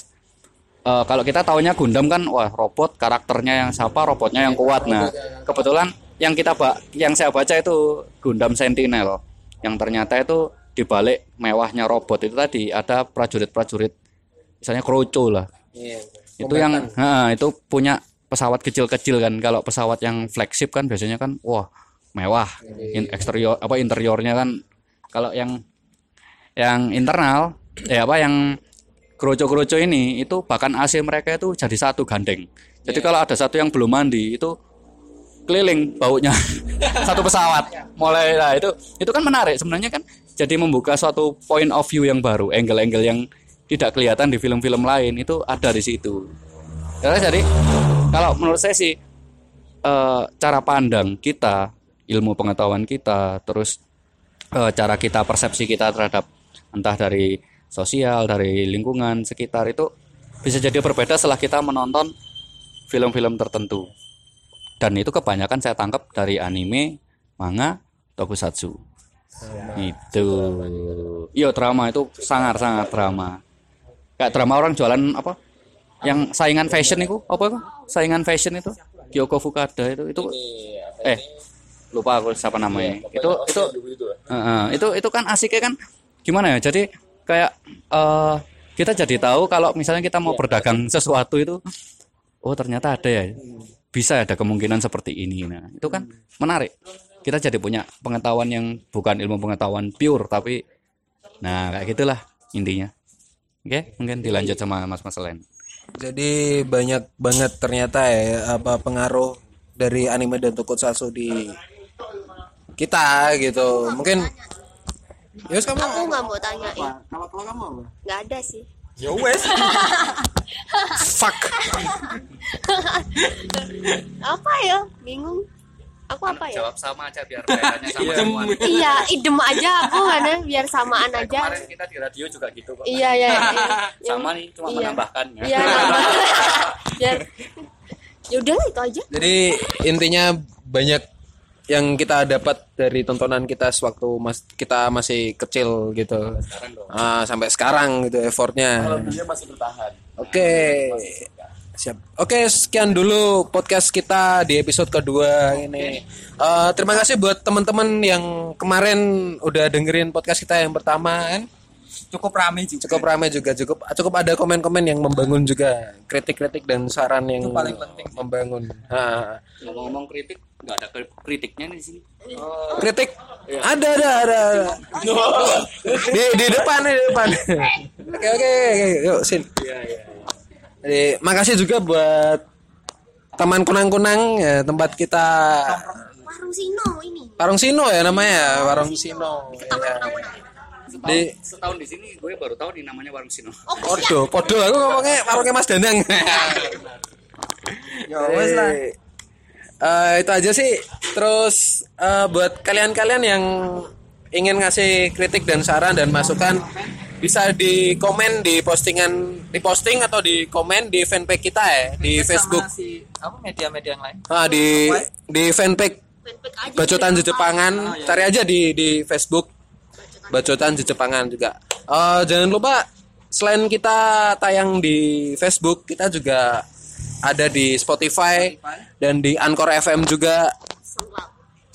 eh, kalau kita taunya Gundam kan wah robot karakternya yang siapa robotnya yang kuat. Nah kebetulan yang kita yang saya baca itu Gundam Sentinel. Yang ternyata itu di balik mewahnya robot itu tadi ada prajurit-prajurit misalnya Kroco lah itu yang ha, itu punya pesawat kecil-kecil kan. Kalau pesawat yang flagship kan biasanya kan wah mewah. In- eksterior apa interiornya kan. Kalau yang yang internal ya apa yang kroco-kroco ini itu bahkan AC mereka itu jadi satu gandeng. Jadi kalau ada satu yang belum mandi itu keliling baunya. Satu pesawat. Mulai lah itu itu kan menarik. Sebenarnya kan jadi membuka suatu point of view yang baru angle-angle yang tidak kelihatan di film-film lain itu ada di situ karena jadi kalau menurut saya sih eh, cara pandang kita ilmu pengetahuan kita terus eh, cara kita persepsi kita terhadap entah dari sosial dari lingkungan sekitar itu bisa jadi berbeda setelah kita menonton film-film tertentu dan itu kebanyakan saya tangkap dari anime, manga, tokusatsu. Itu. Iya drama itu sangat sangat drama. Kayak drama orang jualan apa? Yang saingan fashion itu apa itu? Saingan fashion itu? Kyoko Fukada itu itu eh lupa aku siapa namanya. Itu itu Heeh, itu itu kan asiknya kan gimana ya? Jadi kayak eh kita jadi tahu kalau misalnya kita mau berdagang sesuatu itu oh ternyata ada ya. Bisa ada kemungkinan seperti ini. Nah itu kan menarik. Kita jadi punya pengetahuan yang bukan ilmu pengetahuan pure tapi nah kayak gitulah intinya oke mungkin dilanjut sama mas-mas lain Jadi banyak banget ternyata ya apa pengaruh dari anime dan tokusatsu di kita gitu. Mungkin Yus kamu Aku nggak mau tanyain. kalau kalau kamu apa? Nggak ada sih. Ya wes. Fuck. Apa ya? Bingung. Aku apa ya? jawab sama aja biar kayaknya sama semua Iya, idem aja aku karena biar samaan aja. kemarin kita di radio juga gitu kok Iya, iya. iya. sama nih cuma Iya. menambahkan ya. Iya. Biar Yaudah lah itu aja. Jadi intinya banyak yang kita dapat dari tontonan kita sewaktu mas kita masih kecil gitu. Ah, sampai sekarang gitu effortnya. Dia masih bertahan. Oke. Siap. Oke, sekian dulu podcast kita di episode kedua ini. Eh, terima kasih buat teman-teman yang kemarin udah dengerin podcast kita yang pertama kan. Cukup rame sih. Cukup ramai juga, cukup cukup ada komen-komen yang membangun juga, kritik-kritik dan saran yang paling penting. membangun. Ha. ngomong kritik nggak ada kritiknya nih di sini Kritik ada ada ada. ada. di di depan di depan. Oke oke oke, yuk sin. Jadi makasih juga buat teman kunang-kunang ya tempat kita Warung Sino ini. Warung Sino ya namanya Warung Sino. Ya. Di setahun di sini gue baru tahu nih namanya warung Sino Podo, podo aku ngomongnya warungnya Mas Danang. ya wes lah. Eh, itu aja sih. Terus eh, buat kalian-kalian yang ingin ngasih kritik dan saran dan masukan bisa di komen di postingan di posting atau di komen di fanpage kita ya di Facebook. apa media-media yang lain? Ah di di fanpage Fanpage aja. bacotan Jepangan cari aja di di Facebook. Bacotan Jepangan juga. Eh, jangan lupa selain kita tayang di Facebook kita juga ada di Spotify dan di Anchor FM juga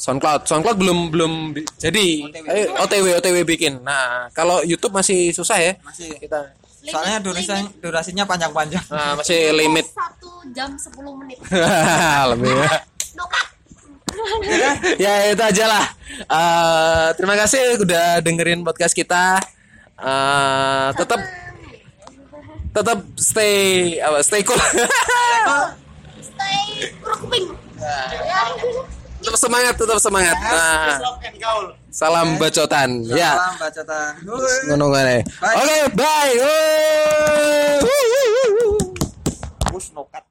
SoundCloud. SoundCloud belum belum di- jadi ayo, OTW OTW bikin. Nah kalau YouTube masih susah ya. Masih. Kita soalnya durasi durasinya panjang-panjang. Nah, masih limit. Satu jam 10 menit. lebih ya. Ya itu aja lah. Eh, terima kasih udah dengerin podcast kita. Eh, tetap tetap stay apa stay cool. Stay rukming. Tetap semangat tetap semangat. Nah, salam bacotan. Ya. salam bacotan ngono oke bye. Woo. push no cut